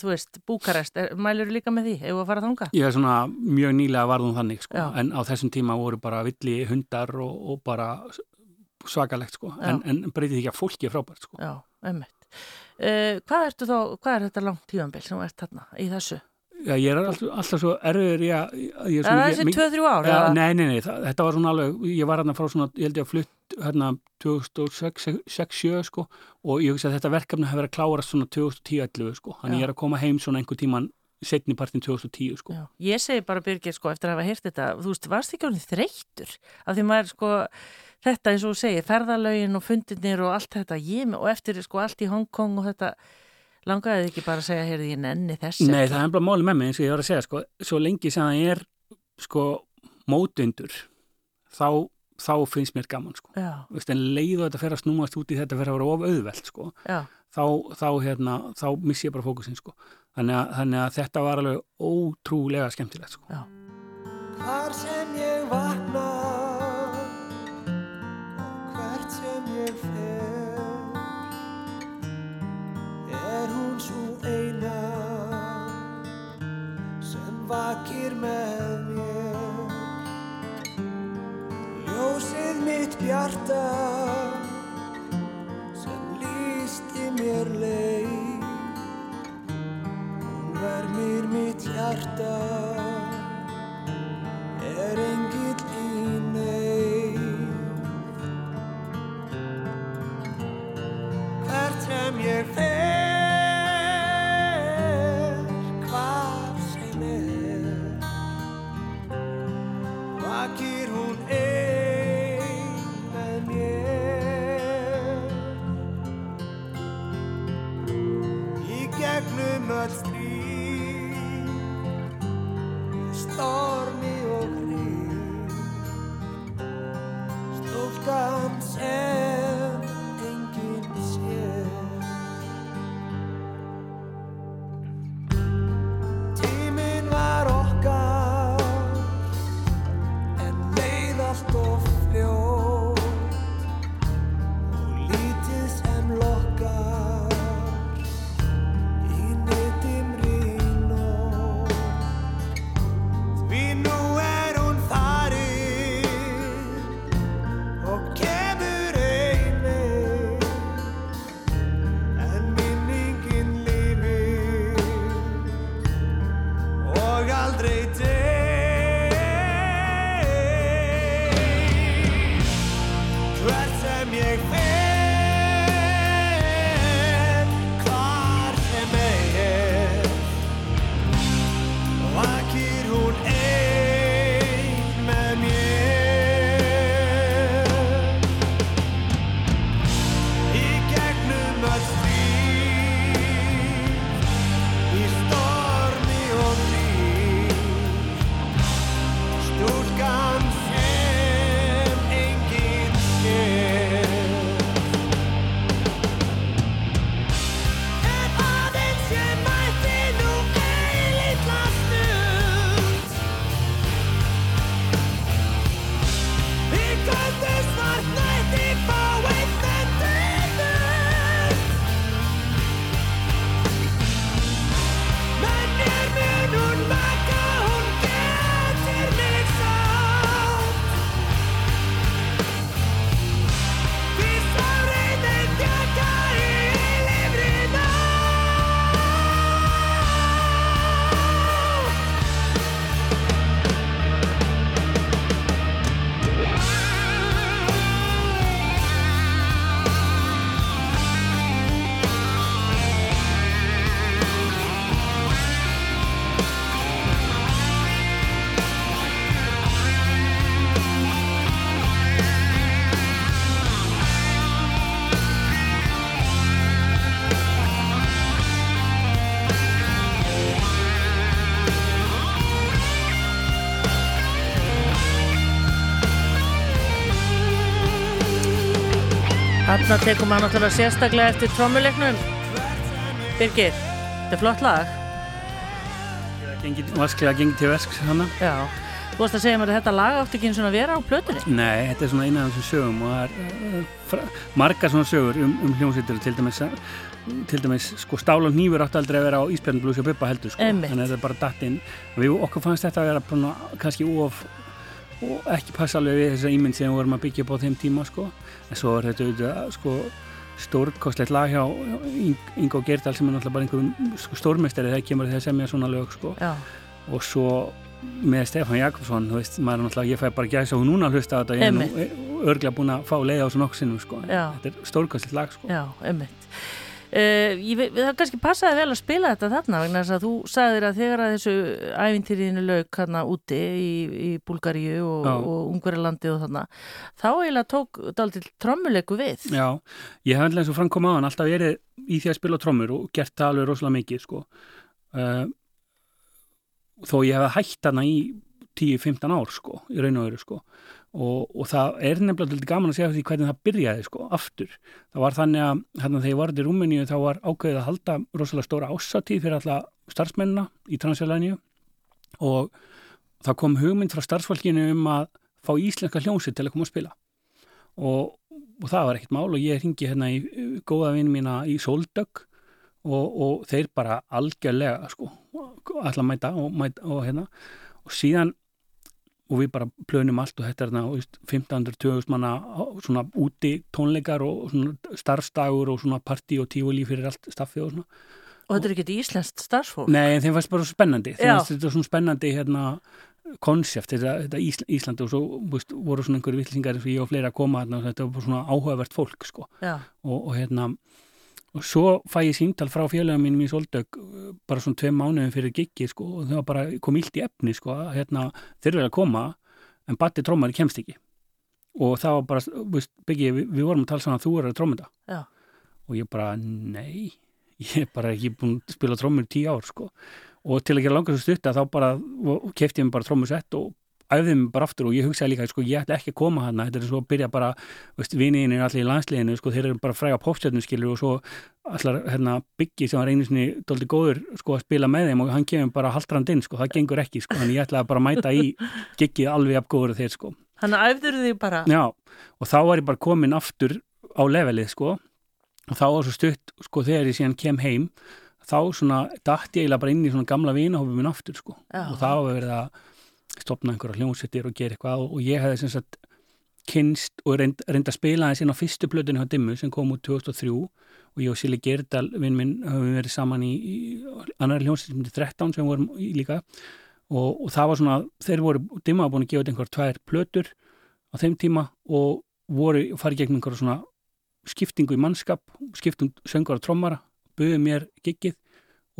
þú veist, Búkarest, mælirðu líka með því, ef að fara þanga? Ég er svona mjög nýlega varðum þannig sko, Já. en á þessum tíma voru bara villi hundar og, og bara svakalegt sko, en, Já. en breytið ekki að fólki er frábært sko. Já, einmitt. Uh, hvað ertu þá, hvað er þetta langt tíðanbill sem ert þarna í þessu? Já, ég er alltaf, alltaf svo erfiður í að... Er það þessi mig- 2-3 ár? Já, eða? nei, nei, nei, það, þetta var svona alveg, ég var hérna frá svona, ég held ég að flutt hérna 2006-2007 sko og ég hugsa að þetta verkefni hefur verið að klára svona 2010-11 sko, þannig ég er að koma heim svona einhver tíman setni partin 2010 sko. Já, ég segi bara Birgir sko eftir að hafa heyrt þetta, þú veist, varst ekki ánið þreyttur af því maður sko, þetta eins og þú segir, ferðalögin og fundinir og allt þetta, ég og eftir sko allt í Hongkong og þetta, langaði þið ekki bara að segja, heyrði ég nenni þess Nei, ekki? það er bara máli með mig eins og ég var að segja sko, svo lengi sem það er sko mótundur þá, þá finnst mér gaman sko. Veist, en leið og þetta fer að snúast út í þetta fer að vera of auðvelt sko. já, þá, þá, hérna, þá missi ég bara fókusin sko. þannig, að, þannig að þetta var alveg ótrúlega skemmtilegt sko. já, Hvar sem ég vakna ég fer. Er hún svo eina sem vakir með mér? Ljósið mitt bjarta sem lísti mér leið. Vermir mitt hjarta. Er engill sem ég fer Þarna tekum maður náttúrulega sérstaklega eftir trommuleiknum. Birgir, þetta er flott lag. Vasklega gengið til verks hana. Já. Þú varst að segja mér að þetta lag átti ekki eins og að vera á plötunni. Nei, þetta er svona eina af þessum sögum og það er fra- margar svona sögur um, um hljómsveitur til dæmis, til dæmis sko stál og nýfur átti aldrei að vera á Ísbjörnblúsi og Bubba heldur sko, Einmitt. þannig að þetta er bara datt inn og við okkur fannst þetta að vera kannski of og ekki passa alveg við þessa ímynd sem við vorum að byggja upp á þeim tíma sko, en svo er þetta auðvitað sko stórkostlegt lag hjá Ing- Ingo Gerdal sem er náttúrulega bara einhverjum sko, stórmestari þegar kemur þegar semja svona lög sko. Og svo með Stefán Jakobsson, veist, ég fæ bara gæsa og núna að hlusta á þetta, ég nú örglega búin að fá leið á nokkuð sinnum, sko, þetta er stórkostlegt lag, sko. Já, einmitt. Uh, ég, það kannski passaði vel að spila þetta þarna vegna þess að þú sagðir að þegar að þessu ævintýriðinu lauk hérna úti í, í Búlgaríu og, og Ungverilandi og þarna þá eiginlega tók daldil trommuleiku við Já, ég hef alltaf eins og framkom á hann alltaf verið í því að spila trommur og gert það alveg rosalega mikið, sko. Uh, þó ég hef hætt hana í 10-15 ár, sko, í raun og veru, sko. Og, og það er nefnilega til gaman að segja því hvernig það byrjaði, sko, aftur. Það var þannig að, hérna, þegar ég var í Rúmeníu þá var ákveðið að halda rosalega stóra ásatíð fyrir alla starfsmennina í Transylvania og það kom hugmynd frá starfsfólkinu um að fá íslenska hljómsið til að koma að spila. Og, og það var ekkert mál og ég ringi hérna í góða vinn mína í Sóldögg og, og þeir bara algjörlega sko, allar mæta og, mæta og hérna. Og síðan og við bara plönum allt og þetta er þarna þú veist, 1500-2000 manna svona úti tónleikar og svona starfstagur og svona partí og tífuli fyrir allt staffið og svona. Og þetta er ekki íslenskt starfsfólk? Nei, en þeim fannst bara spennandi. Þeim fannst þetta svona spennandi hérna konsept, þetta, þetta Ísl, Íslandi og svo veist, voru svona einhverju villingar eins og ég og fleiri að koma þarna og þetta var svona áhugavert fólk sko. Já, og, og hérna og svo fæ ég síntal frá félagum mínum í Soldögg uh, bara svona tvei mánuðin fyrir giggi sko, og það var bara kom illt í efni sko, hérna, þeir eru að koma en Batti trómari kemst ekki og það var bara, veist, Byggi, við, við vorum að tala saman að þú eru að trómynda Já. og ég bara, nei <laughs> ég er bara ekki búin að spila trómur í tíu ár sko. og til að gera langar svo stutta þá bara kefti ég mig bara trómusett og æfði mig bara aftur og ég hugsaði líka sko, ég ætla ekki að koma hana, þetta er svo að byrja bara viniðin er allir í landsliðinu sko, þeir eru bara fræga popstjörnum skilur og svo allar hérna, byggi sem var einu sinni doldi góður sko, að spila með þeim og hann kemur bara haldrand inn, sko, það gengur ekki sko, þannig ég ætlaði bara að mæta í giggið alveg af góður þeir sko. þannig æfður þig bara Já, og þá var ég bara komin aftur á levelið sko og þá var svo stutt sko þegar ég síðan kem heim þá svona dætti ég bara inn í svona gamla vinahófum minn aftur sko Já. og þá var verið að stopna einhverja hljómsettir og gera eitthvað og ég hefði sem sagt kynst og reynd, reynd að spila þess inn á fyrstu plötunni á Dimmu sem kom út 2003 og ég og Sili Gerdal vinn minn höfum verið saman í, í annar hljómsett sem er 13 sem vorum í líka og, og það var svona, þeir voru Dimma var búin að gefa út einhver tvær plötur á þeim tíma og voru farið gegn einhverja svona skiptingu í mannskap, skiptum söngur og trommara, buðið mér giggið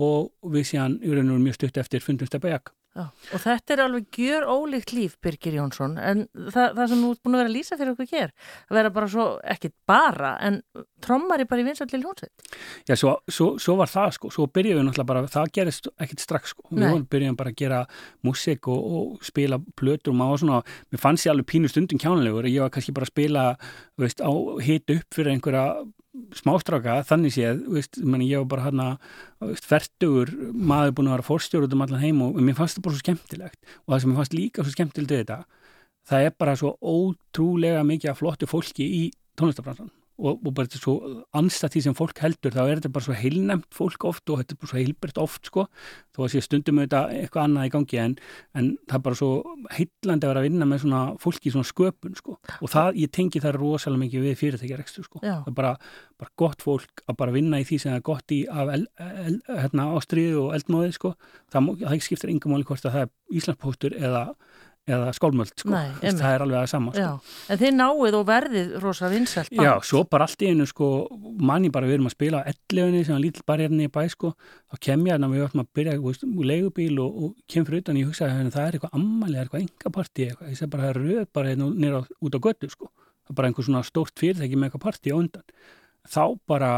og við síðan í raun og mjög stutt eftir fundum stefajak Já, og þetta er alveg gjör ólíkt líf, Birgir Jónsson, en það, það sem þú ert búin að vera að lýsa fyrir okkur hér, að vera bara svo, ekki bara, en trommari bara í vinsalli hljónsveit. Já, svo, svo, svo var það sko, svo byrjuðum við náttúrulega bara, það gerist ekkit strax sko, við byrjuðum bara að gera músík og, og spila plötur og maður svona, mér fannst ég alveg pínu stundum kjánulegur, ég var kannski bara að spila, veist, á hit upp fyrir einhverja smástráka, þannig séð, veist, meni, ég var bara hérna, fertugur maður búin að vera fórstjóru út um allan heim og mér fannst það bara svo skemmtilegt. Og það sem mér fannst líka svo skemmtilegt þetta, það er bara svo ótrúlega mikið flottu fólki í tónlistabransan og, og bara þetta er svo anstætt því sem fólk heldur þá er þetta bara svo heilnæmt fólk oft og þetta er bara svo heilbært oft sko. Þó að sé stundum auðvitað eitthvað annað í gangi en, en það er bara svo heillandi að vera að vinna með svona fólki í svona sköpun sko. Og það, ég tengi það rosalega mikið við fyrirtækjarekstur sko. Já. það er bara, bara gott fólk að bara vinna í því sem það er gott í af el, el, hérna, ástriðu og eldmóði sko. Það, það skiptir yngum máli hvort að það er Íslandspóstur eða, eða skálmöld sko, Nei, það er alveg að sama sko. En þið náið og verðið rosa vinsalt band. Já, svo bara allt í einu sko, manni bara við erum að spila á 11 sem var lítill bara hérna í bæ sko, þá kem ég hérna við ætlum að byrja úr leigubíl og, og kem fyrir utan ég hugsaði að það er eitthvað ammali, eitthvað engapartí eitthvað, ég segi bara það er röð bara hérna nýra út á götu sko, það er bara einhver svona stórt fyrirtæki með eitthvað partí á undan. Þá bara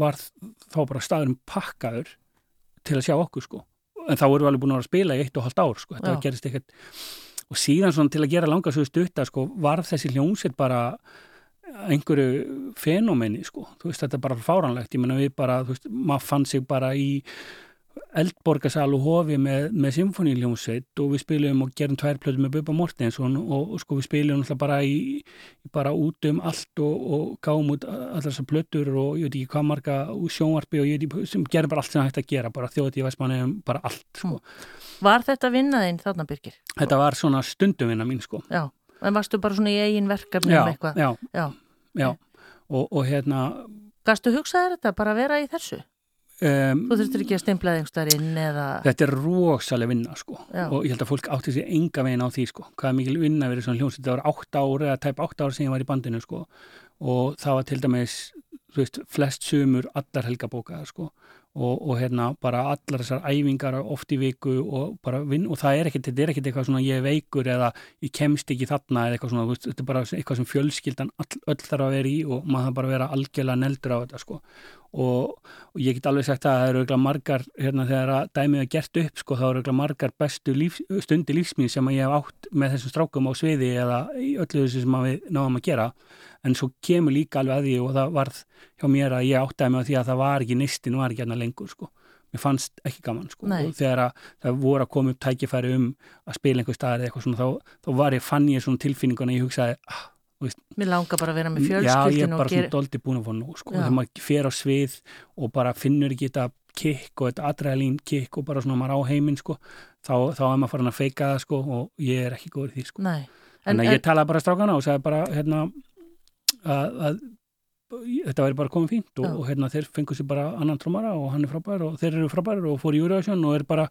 var þá bara staðurinn pakkaður til að sjá okkur sko. En þá vorum við alveg búin að vera að spila í eitt og halvt ár sko, þetta Já. gerist ekkert og síðan svona til að gera langa svo stutta sko, var þessi hljómsveit bara einhverju fenómeni sko, þú veist þetta er bara fáranlegt, ég menna við bara, þú veist, maður fann sig bara í eldborgarsal og hofi með, með symfóníljónsveit og við spilum og gerum tvær plötu með Bubba Mortensson og, og sko við spilum alltaf bara í, bara út um allt og, og gáum út allar þessar plötur og ég veit ekki hvað marga sjónvarpi og ég veit ekki, sem gerum bara allt sem það hægt að gera, bara þjóðið í Væsmanni bara allt sko. Var þetta vinnaðinn þarna Birgir? Þetta var svona stundumvinna mín sko. Já, en varstu bara svona í eigin verkefni Já, um eitthvað? já, Já. já. Og, og hérna Gastu hugsaðir þetta bara að vera í þessu? Um, Þú þurftir ekki að stimplaði einhverstaðar inn eða... Þetta er rosalega vinna sko. Já. og ég held að fólk átti sér enga veginn á því sko. Hvað er mikil vinna verið svona hljómsveit? Það var átt ári eða tæp átt ári sem ég var í bandinu sko. Og það var til dæmis þú veist, flest sumur allar helgabókaðar sko. Og, og hérna bara allar þessar æfingar oft í viku og bara vinn og það er ekkert, þetta er ekkert eitthvað svona ég veikur eða ég kemst ekki þarna eða eitthvað svona, veist, þetta er bara eitthvað sem fjölskyldan all, öll þarf að vera í og maður þarf bara að vera algjörlega neldur á þetta sko og, og ég get alveg sagt að það eru örugglega margar hérna þegar að dæmið er gert upp sko þá eru örugglega margar bestu líf, stundi lífsmín sem ég hef átt með þessum strákum á sviði eða í öllu þessu sem við náðum að gera. En svo kemur líka alveg að því og það varð hjá mér að ég áttaði mig á því að það var ekki nistin var ekki hérna lengur sko. Mér fannst ekki gaman sko. Nei. og þegar að það voru að koma upp tækifæri um að spila einhver staðar eða eitthvað svona þá, þá var ég, fann ég svona tilfinninguna ég hugsaði, ah, Mér langar bara að vera með já ég er bara svona gera... doldi búin að fá nú sko, þegar maður fer á svið og bara finnur ekki þetta kikk og þetta adrenalín kikk og bara svona maður á heiminn sko, þá, þá er maður farin að feika það sko og ég er ekki góður í því sko. Nei. En, að en, ég talaði bara strákana og sagði bara hérna að, að þetta væri bara komið fínt og, og hérna þeir fengur sér bara annan trómara og hann er frábær og þeir eru frábær og fór í Eurovision og er bara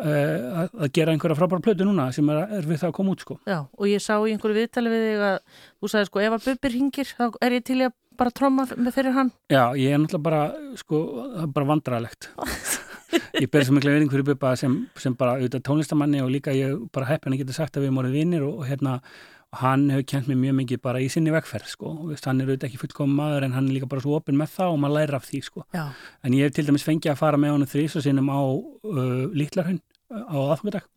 uh, að, gera einhverja frábæra plötu núna sem er, er við það að koma út sko. já, og ég sá í einhverju viðtali við þig að þú sagði sko ef að Bubbi ringir þá er ég til að bara tromma með fyrir hann. Já, ég er náttúrulega bara sko, bara vandrarlegt <laughs> ég ber svo mikla veiring fyrir Bubba sem, sem bara auðvitað tónlistamanni og líka ég bara heppin að geta sagt að við erum orðið vinnir og, og hérna hann hefur kent mér mjög mikið bara í sinni vegferð sko, og veist, hann er auðvitað ekki fullkomum maður en hann er líka bara svo opinn með það og maður lærir af því sko. Já, en ég hef til dæmis fengið að fara með honum þrís og sinnum á uh, Lítlarhund á aðfangadag.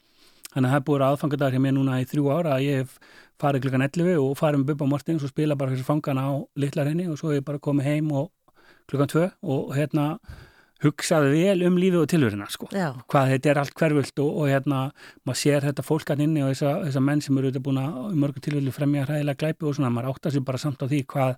Þannig að það er búið aðfangadag hjá mér núna í þrjú ára að ég hef farið klukkan 11 og farið með Bubba Mortins og spila bara fyrir fangana á Lítlarhunni og svo hef ég bara komið heim og klukkan 2 og hérna hugsaði vel um lífið og tilverina sko. Hvað þetta er allt hverfult og, og hérna maður sér þetta fólk hann inni og þessa, þessa menn sem eru auðvitað búin að í mörgum tilfellu fremja hræðilega glæpi og svona, maður áttar sér bara samt á því hvað,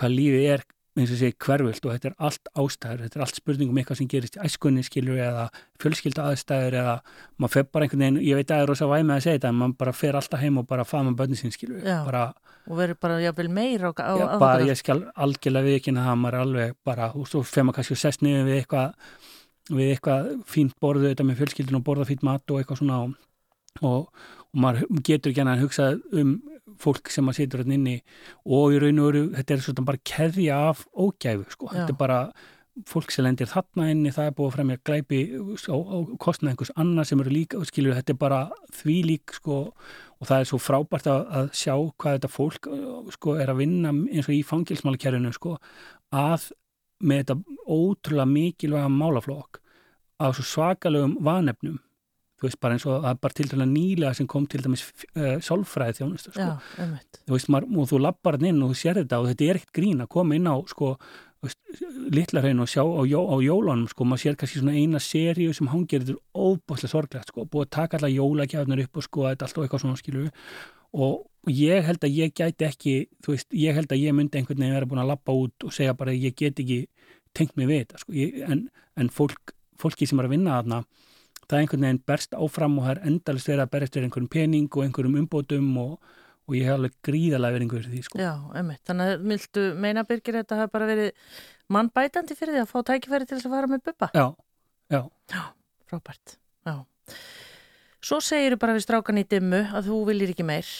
hvað lífið er eins og sé hverfult og þetta er allt ástæður þetta er allt spurningum eitthvað sem gerist í æskunni skilur eða fjölskylda aðstæður eða maður fer bara einhvern veginn, ég veit að það er rosa væmið að segja þetta en maður bara fer alltaf heim og bara faða með bönni sín skilur bara, og verður bara jáfnvel meira á, á já, á- bara ég skal algjörlega við ekki það maður er alveg bara, og svo fer maður kannski og sest niður við eitthvað við eitthvað fínt borðu þetta með fjölskyldun og borða fínt mat og eitthvað svona og, og, og maður getur ekki að hugsa um fólk sem maður situr hérna inni og í raun og veru, þetta er svona bara keðja af ógæfu, sko, Já. þetta er bara fólk sem lendir þarna inni, það er búið að fremja glæpi á, á kostnað einhvers annað sem eru líka, skilur, þetta er bara því lík, sko, og það er svo frábært að, að sjá hvað þetta fólk sko, er að vinna eins og í fangilsmálakerfinu, sko, að með þetta ótrúlega mikilvæga málaflokk á svo svakalögum vanefnum þú veist bara eins og er bara til dæmis nýlega sem kom til dæmis uh, sálfræði þjónustu sko. Já, þú veist maður, og þú lappar hann inn og þú sér þetta og þetta er ekkert grín að koma inn á sko, litla hrein og sjá á, jó, á jólunum sko, maður sér kannski svona eina seríu sem hangir þetta er óbúslega sorglegt sko, búið að taka alla jólagjafnir upp og sko þetta allt og eitthvað svona skilu og ég held að ég gæti ekki þú veist, ég held að ég myndi einhvern veginn vera búin að lappa út og segja bara að ég get ekki tengt mig við þetta sko, ég, en, en fólk, fólki sem er að vinna þarna það er einhvern veginn berst áfram og það er endalist verið að berst verið einhverjum pening og einhverjum umbótum og, og ég hef alveg gríðalega verið einhverjum því sko. Já, einmitt. Þannig að viltu meina Birgir þetta hafa bara verið mannbætandi fyrir því að fá tækifæri til þess að fara með bubba? Já, já, Frábært, já. Svo segir bara við strákan í dimmu að þú viljir ekki meir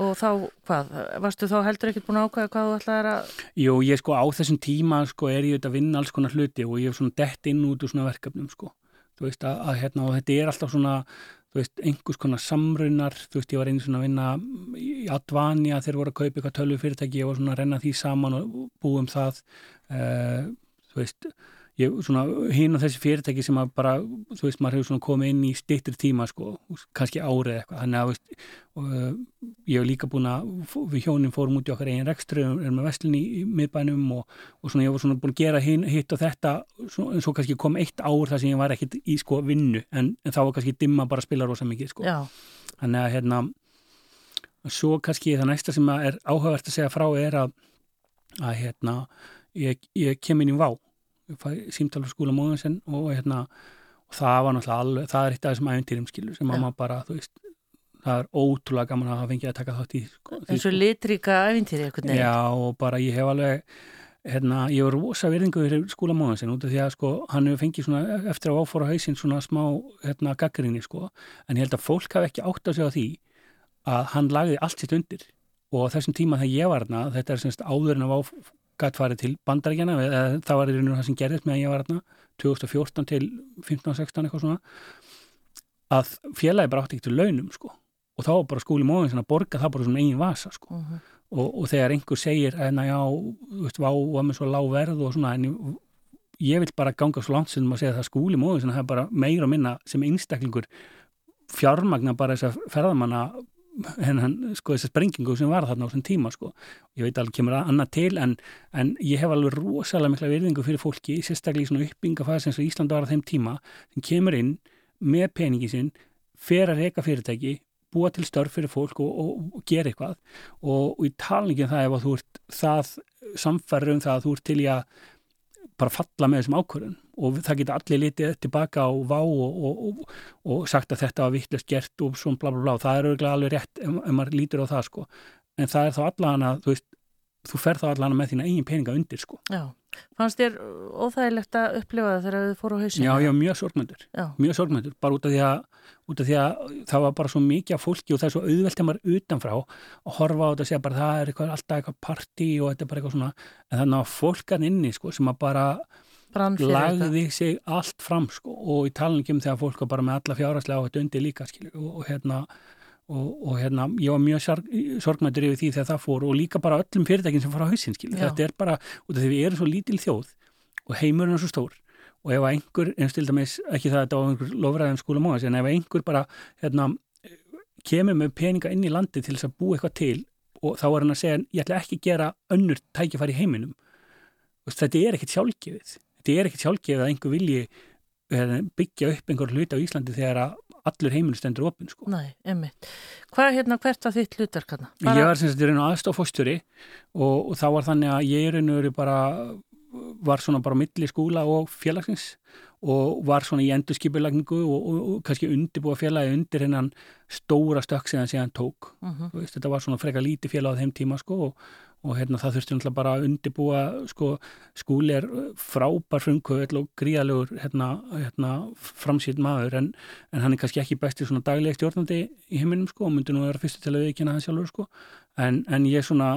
og þá, hvað, varstu þá heldur ekkert búin að ákvæða hvað þú ætlaðir að, jú, ég sko á þessum tíma sko er ég auðvitað að vinna alls konar hluti og ég hef svona dett inn út úr svona verkefnum sko, þú veist að, að hérna og þetta er alltaf svona, veist, einhvers konar samrunar, þú veist, ég var einu svona að vinna í Advania þegar voru að kaupa eitthvað tölvu fyrirtæki, ég var svona að renna því saman og búum það. Uh, þú veist, ég, svona, hinn og þessi fyrirtæki sem að bara, þú veist, maður hefur svona komið inn í stittir tíma, sko, kannski árið eitthvað, þannig að, veist, uh, ég hef líka búin að, við hjónin fórum út í okkar eigin rekstru, erum með vestlun í, í miðbænum og, og svona, ég var svona búin að gera hinn, hitt og þetta, svo, en svo kannski kom eitt ár þar sem ég var ekkit í, sko, vinnu, en, en þá var kannski dimma bara að spila rosa mikið, sko. Já. Þannig að, hérna, svo kannski það næsta sem er áhugavert að segja frá er að, að hérna, ég, ég kem inn í vá símtala skóla móðansinn og hérna og það var náttúrulega alveg, það er eitt af þessum æfintýrum skilur sem mamma bara, þú veist það er ótrúlega gaman að hafa fengið að taka þátt í sko, eins og litríka æfintýri eitthvað Já og bara ég hef alveg hérna, ég var rosa virðingu fyrir skóla móðansinn út af því að sko hann hefur fengið svona eftir að áfóra hausinn svona smá hérna gaggrinni sko. En ég held að fólk hafi ekki átt að segja því að hann lagði allt sitt undir. Og á þessum tíma þegar ég var þarna, þetta er semst áður en að gætt farið til bandarækjana það var í rauninu það sem gerðist meðan ég var þarna 2014 til 15-16 eitthvað svona að félagi bara átti ekkert launum sko og þá var bara skóli móðin sem að borga það bara svona eigin vasa sko uh -huh. og, og þegar einhver segir en að já, þú veist, vá, var með svo lág verð og svona en ég vil bara ganga svo langt sem að segja það skóli móðin sem það er bara meira að minna sem einstaklingur fjármagna bara þess að ferðamanna hennan, sko, þessar sprengingu sem var þarna á þessum tíma, sko. Ég veit alveg kemur annað til, en, en ég hef alveg rosalega mikla virðingu fyrir fólki, sérstaklega í svona uppbyggingafæðis eins og Ísland var á þeim tíma, sem kemur inn með peningi sinn, fer að reyka fyrirtæki, búa til störf fyrir fólk og, og, og gera eitthvað og, og í talningin það ef að þú ert það samfærður um það að þú ert til í að bara falla með þessum ákvörðun og það geta allir litið tilbaka á vá og, og, og, og sagt að þetta var vittlust gert og svona bla bla bla. Það er auðvitað alveg rétt ef, ef maður lítur á það sko. En það er þá allan að þú veist þú fer þá allan með þína eigin peninga undir sko. Já, fannst þér óþægilegt að upplifa það þegar þið fóru á hausinu? Já, já, mjög sorgmöndur, mjög sorgmöndur bara út af, að, út af því að það var bara svo mikið af fólki og það er svo auðvelt að maður utanfrá að horfa á þetta og segja bara það er eitthvað, alltaf eitthvað parti og þetta er bara eitthvað svona. En þannig að fólkan inni sko sem að bara lagði sig allt fram sko og í talningum þegar fólk var bara með alla fjáraslega á þetta undir líka skilju og, og hérna Og, og hérna, ég var mjög sorgmættur yfir því þegar það fór og líka bara öllum fyrirtækinn sem fór á hausin, skil. Þetta er bara, af því við erum svo lítil þjóð og heimurinn er svo stór og ef einhver, eins til dæmis, ekki það að þetta á einhver lofræðum skóla móðans, en ef einhver bara, hérna, kemur með peninga inn í landi til þess að búa eitthvað til og þá er hann að segja, ég ætla ekki að gera önnur tækifæri í heiminum. Þetta er ekkit sjálfgefið. Þetta er ekkit sjálfgefið að einhver vilji eh, byggja upp einhver hlut á Íslandi þegar að allur heiminu stendur opinn sko. Nei, emmitt. Hvað er hérna hvert að þitt hlutverk hérna? Bara... Ég var sem sagt í raun og aðstofostjóri og, og þá var þannig að ég í raun og veru bara var svona bara milli skúla og félagsins og var svona í endurskipulagningu og, og, og kannski undirbúa félagi undir hennan stóra stökk sem hann tók. Uh -huh. veist, þetta var svona freka lítið félag á þeim tíma sko og og hérna það þurfti náttúrulega bara að undibúa sko, skúli er frábær frumkvöld og gríðalegur hérna, hérna framsýtt maður en, en hann er kannski ekki besti svona dagleg stjórnandi í heiminum sko og myndi nú að vera fyrstu til að viðkynna það sjálfur sko en, en ég svona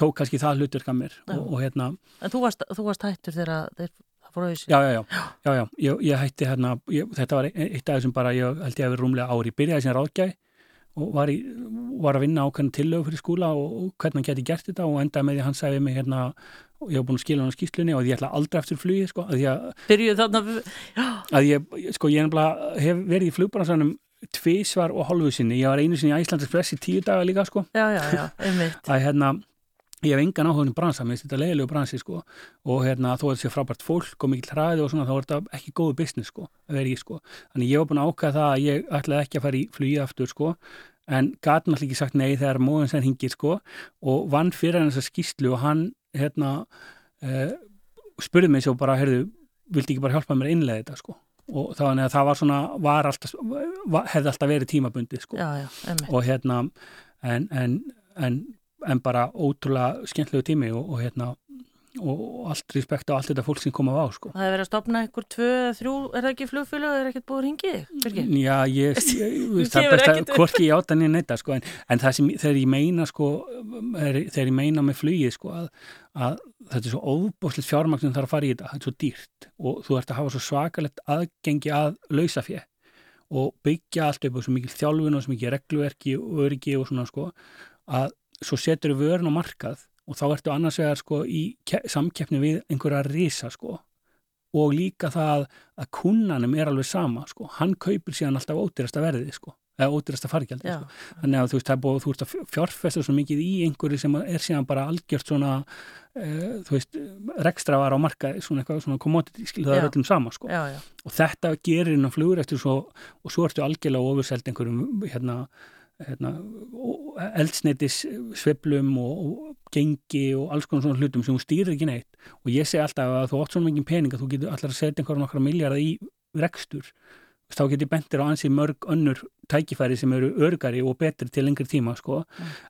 tók kannski það hlutverk að mér og, og hérna En þú varst, þú varst hættur þegar þeir? Já, já, já, já, já. Ég, ég hætti hérna, ég, þetta var eitt af þessum bara, ég held ég að vera rúmlega ári, byrjaði sem ráðgæði og var, í, var að vinna ákveðin tillög fyrir skúla og, og hvernig hann geti gert þetta og endaði með því hann sagði mig hérna og ég hef búin að skilja hann á skýslunni og ég ætla aldrei eftir flugi sko að ég, að ég, sko ég hef verið í flugbransanum tvísvar og hálfu sinni, ég var einu sinni í Æslandspress í tíu daga líka sko. Já, já, já, einmitt. Að hérna ég hef engan áhugunum bransa, mér finnst þetta leiðilegu bransi sko. Og hérna þó að þetta sé frábært fólk og mikil hraði og svona þá er þetta ekki góðu business sko vera í sko, þannig ég var búin að ákvæða það að ég ætlaði ekki að fara í flugið aftur sko. En gæti náttúrulega ekki sagt nei þegar móðin sem hingir sko og vann fyrir hann þessa skýslu og hann hérna uh, spurði mig svo bara, heyrðu, vildi ekki bara hjálpa mér innlega þetta sko? Og þannig að það var svona, var alltaf var, hefði alltaf verið tímabundi sko. Já, já, hérna en, en, en bara ótrúlega skemmtlegu tími og, og hérna og allt respekt á allt þetta fólk sem kom á sko. Það hefur verið að stopna ykkur tvö, þrjú, er það ekki flugfélag er ekkert búið að ringi? Já, ég, <laughs> ég, það er best að hvort ég áta nýja netta sko, en, en það sem þegar ég meina sko, þegar ég meina með flugið sko að, að þetta er svo óbúslegt fjármagn sem þarf að fara í þetta, þetta er svo dýrt og þú ert að hafa svo svakalegt aðgengi að lausa fjö og byggja allt upp og svo mikil þjálfun og svo mikil regluverki og öryggi og svona sko að svo setur við vörn á markað og þá ertu annars vegar sko í samkeppni við einhverja risa sko og líka það að kunnanum er alveg sama sko. hann kaupir síðan alltaf ódýrasta verðið sko. eða ódýrasta fargjaldi sko. þannig að þú veist, það er búið, þú veist að fjárfesta svo mikið í einhverju sem er síðan bara algjört svona uh, þú veist, rekstra var á markaði svona eitthvað svona commodity, skil, það er öllum sama sko. já, já, og þetta gerir innan flugur eftir svo, og svo ertu algjörlega ofurselt einhverjum hérna, hérna, eldsneitis sveiflum og, og gengi og alls konar svona hlutum sem þú stýrir ekki neitt. Og ég segi alltaf að þú átt svona mikið pening að þú getur allar að setja einhverjum nokkra miljardar í rekstur. Þá getur bentir á ansið mörg önnur tækifæri sem eru örgari og betri til lengri tíma sko.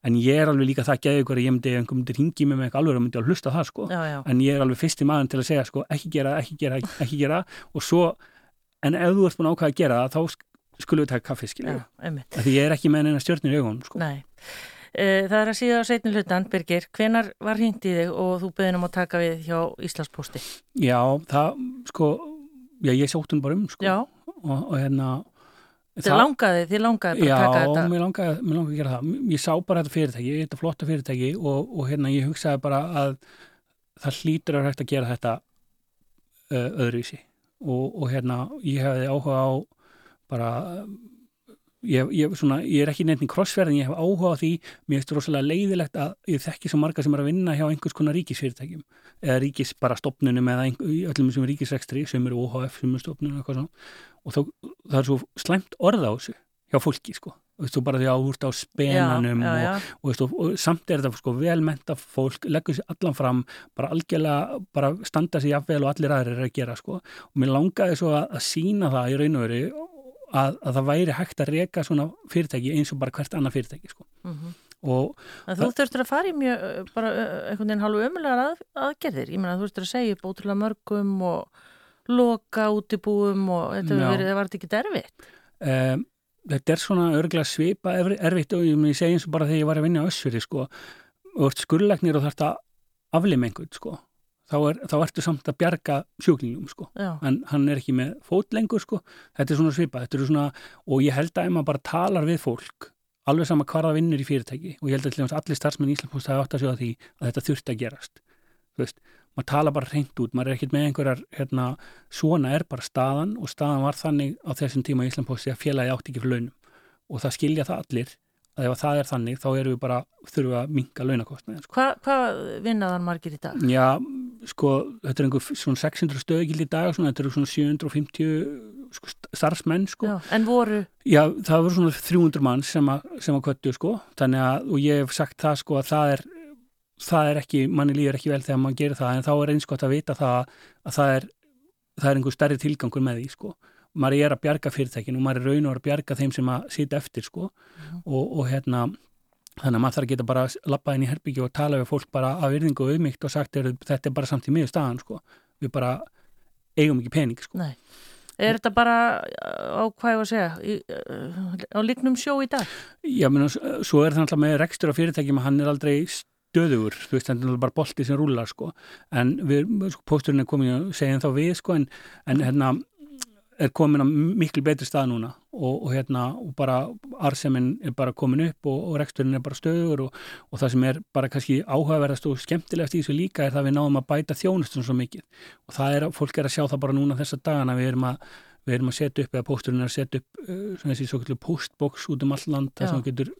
en ég er alveg líka það gæði ykkur að ég myndi, ef einhver myndi ringi með mig alveg og myndi að hlusta það sko. Já, já. en ég er alveg fyrsti maður til að segja sko, ekki gera, ekki gera, ekki gera. Og svo, en ef þú ert búin að ákvæða að gera það, þá skulum við taka kaffi skilju, já, einmitt. því ég er ekki með neina stjörnir í augunum sko. Nei. Eh, Það er að síða á setni hlutan, Birgir, hvenar var hringt í þig og þú beðin um að taka við hjá Íslandsposti? já, það, sko já, ég sótt hún bara um sko, Já, og, og hérna þið langaði, þið langaði bara Já, að taka þetta. mér langaði, mér langaði að gera það. Ég sá bara þetta fyrirtæki, þetta flotta fyrirtæki og, og hérna ég hugsaði bara að það hlýtur að hægt að gera þetta uh, öðruvísi og, og hérna ég hefði áhuga á bara ég, ég, svona, ég er ekki nefn í crossferð en ég hef áhuga á því, mér finnst rosalega leiðilegt að ég þekki svo marga sem er að vinna hjá einhvers konar ríkisfyrirtækjum eða ríkis bara stopnunum eða einhver, öllum sem er ríkisrekstri sem eru OHF, sem er stopnunum og þá, það er svo slæmt orð á þessu hjá fólki sko. Veist þú bara því að þú ert á spenanum já, já, já. Og, og, og, og samt er þetta sko velmenta fólk, leggur sér allan fram bara algjörlega, bara standa sér jafnvel og allir aðrir er að gera sko. Og mér langaði svo að, að sína það í raun og veru að, að það væri hægt að reka svona fyrirtæki eins og bara hvert annað fyrirtæki sko og En þú þurftur að fara í mjög, uh, bara uh, einhvern veginn hálfu ömulegar að, aðgerðir. Ég meina, þú þurftur að segja upp ótrúlega mörgum og loka útibúum og þetta hefur Já. verið, var þetta ekki derfitt. um, þetta er svona örgulega svipa erf- erfitt og ég, segi eins og bara þegar ég var að vinna á Össfjörði sko og ert skurleiknir og þarft að aflima einhvern sko þá, er, þá ertu samt að bjarga sjúklingum sko. En hann er ekki með fót lengur sko. Þetta er svona svipa, er svona og ég held að ef maður bara talar við fólk alveg sama hvar það vinnur í fyrirtæki og ég held að allir starfsmenn í Íslandpost hafa átt að sjóða því að þetta þurft að gerast maður tala bara reynd út maður er ekkert með einhverjar, hérna svona er bara staðan og staðan var þannig á þessum tíma í Íslandposti að félagi átti ekki fyrir launum og það skilja það allir að ef það er þannig þá erum við bara þurfum að minka launakostnaðin sko. hvað hva vinnaðan margir í dag? Já, sko, þetta er einhver svona 600 stöðgild í dag, svona, þetta eru svona 750 sko, starfsmenn, sko. Já, en voru, Já, það voru svona 300 mann sem að, sem að kvöttu, sko. Þannig að, og ég hef sagt það, sko, að það er, það er ekki, manni líður ekki vel þegar maður gerir það, en þá er eins gott að vita það að það er, það er einhver stærri tilgangur með því, sko. Maður er að bjarga fyrirtækinu og maður er raun og að bjarga þeim sem að sitja eftir, sko. Og, og hérna, þannig að maður þarf að geta bara lappað inn í herbyggju og tala við fólk bara af virðingu og auðmygt og sagt er, þetta er bara samt í miður staðan sko. við bara eigum ekki pening sko. nei. Er þetta bara á hvað ég var að segja, í, á líknum sjó í dag? Já, menn, svo er það alltaf með rekstur á fyrirtækjum að hann er aldrei stöðugur, þú veist, þetta er bara bolti sem rúlar sko, en við, sko, pósturinn er komin að segja þá við sko, en, en hérna er komin að miklu betri stað núna og, og hérna, og bara arseminn er bara komin upp og, og reksturinn er bara stöður og, og það sem er bara kannski áhugaverðast og skemmtilegast í þessu líka er það að við náum að bæta þjónustun svo mikið. Og það er, fólk er að sjá það bara núna þessa dagana við erum að við erum að setja upp, eða pósturinn er að setja upp uh, svona þessi svo kallu postbox út um all land þar sem þú getur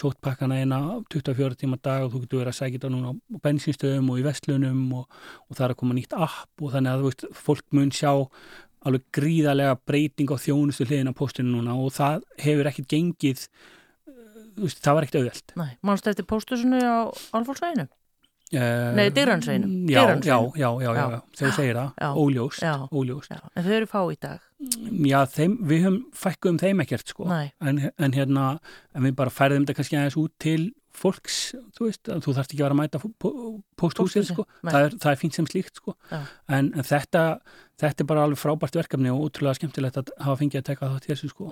sótt pakkana eina 24 tíma dag og þú getur verið að sækja þetta núna á bensinstöðum og í vestlunum og, og það er að koma nýtt app og þannig að veist, fólk mun sjá alveg gríðarlega breyting á þjónustu hliðin á pósturinn núna og það hefur ekkert gengið þú veist, það var ekkert auðvelt. Mannstu eftir póstusinu á Álfólksvæðinu? uh, Nei, Digransveginum. já, já, já, já, já, þegar segir það, óljóst, óljóst. En þau eru fá í dag. já, þeim, við höfum fækkuðum þeim ekkert sko. En, en hérna en við bara færðum þetta kannski aðeins út til fólks, þú veist, þú þarft ekki að vera að mæta Pósthúsið, sko. það það er fínt sem slíkt, sko. En, en þetta, þetta er bara alveg frábært verkefni og útrúlega skemmtilegt að hafa fengið að teka það til þessu, sko.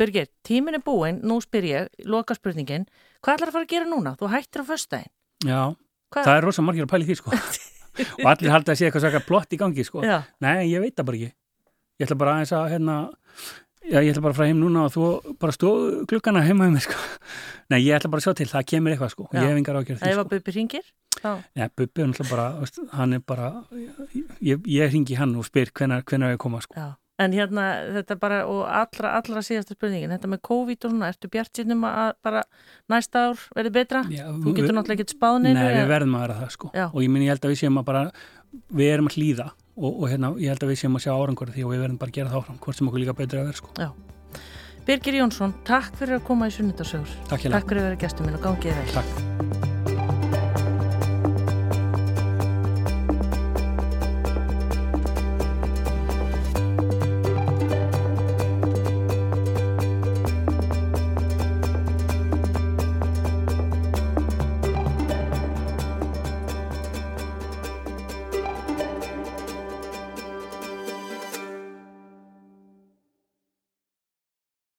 Birgir, tímin er búinn, nú spyr ég, loka spurningin, hvað ætlar að fara að gera núna? Þú hættir á föstudaginn. Já, Hvað? það er rosa margir að pæli því, sko. <laughs> Og allir halda að sé eitthvað plott í gangi, sko. Nei, ég veit það bara ekki. Ég ætla bara aðeins að, hérna Já, ég ætla bara að fara heim núna og þú bara stóð klukkana heima um mig, sko Nei, ég ætla bara að sjá til, það kemur eitthvað, sko Já. Ég hef engar ágjörð því, ef sko að Bubi ringir? þá Nei, Bubbi er náttúrulega bara, hann er bara, ég, ég ringi hann og spyr hvenar, hvenar ég koma, sko. Já. En hérna, þetta bara, og allra, allra síðasta spurningin, þetta með COVID og svona, ertu bjart sínum að bara næsta ár verði betra? Já, Þú getur náttúrulega ekki spáðninu. Nei, við verðum að vera það, sko. Já. Og ég minn, ég held að við séum að bara, við erum að hlýða og, og hérna, ég held að við séum að sjá árangur því og við verðum bara að gera það áfram, hvort sem okkur líka betur að vera, sko. Birgir Jónsson, takk fyrir að koma í sunnudasögur. Takk. Takk fyrir að vera gestur minn og gangið vel. Takk.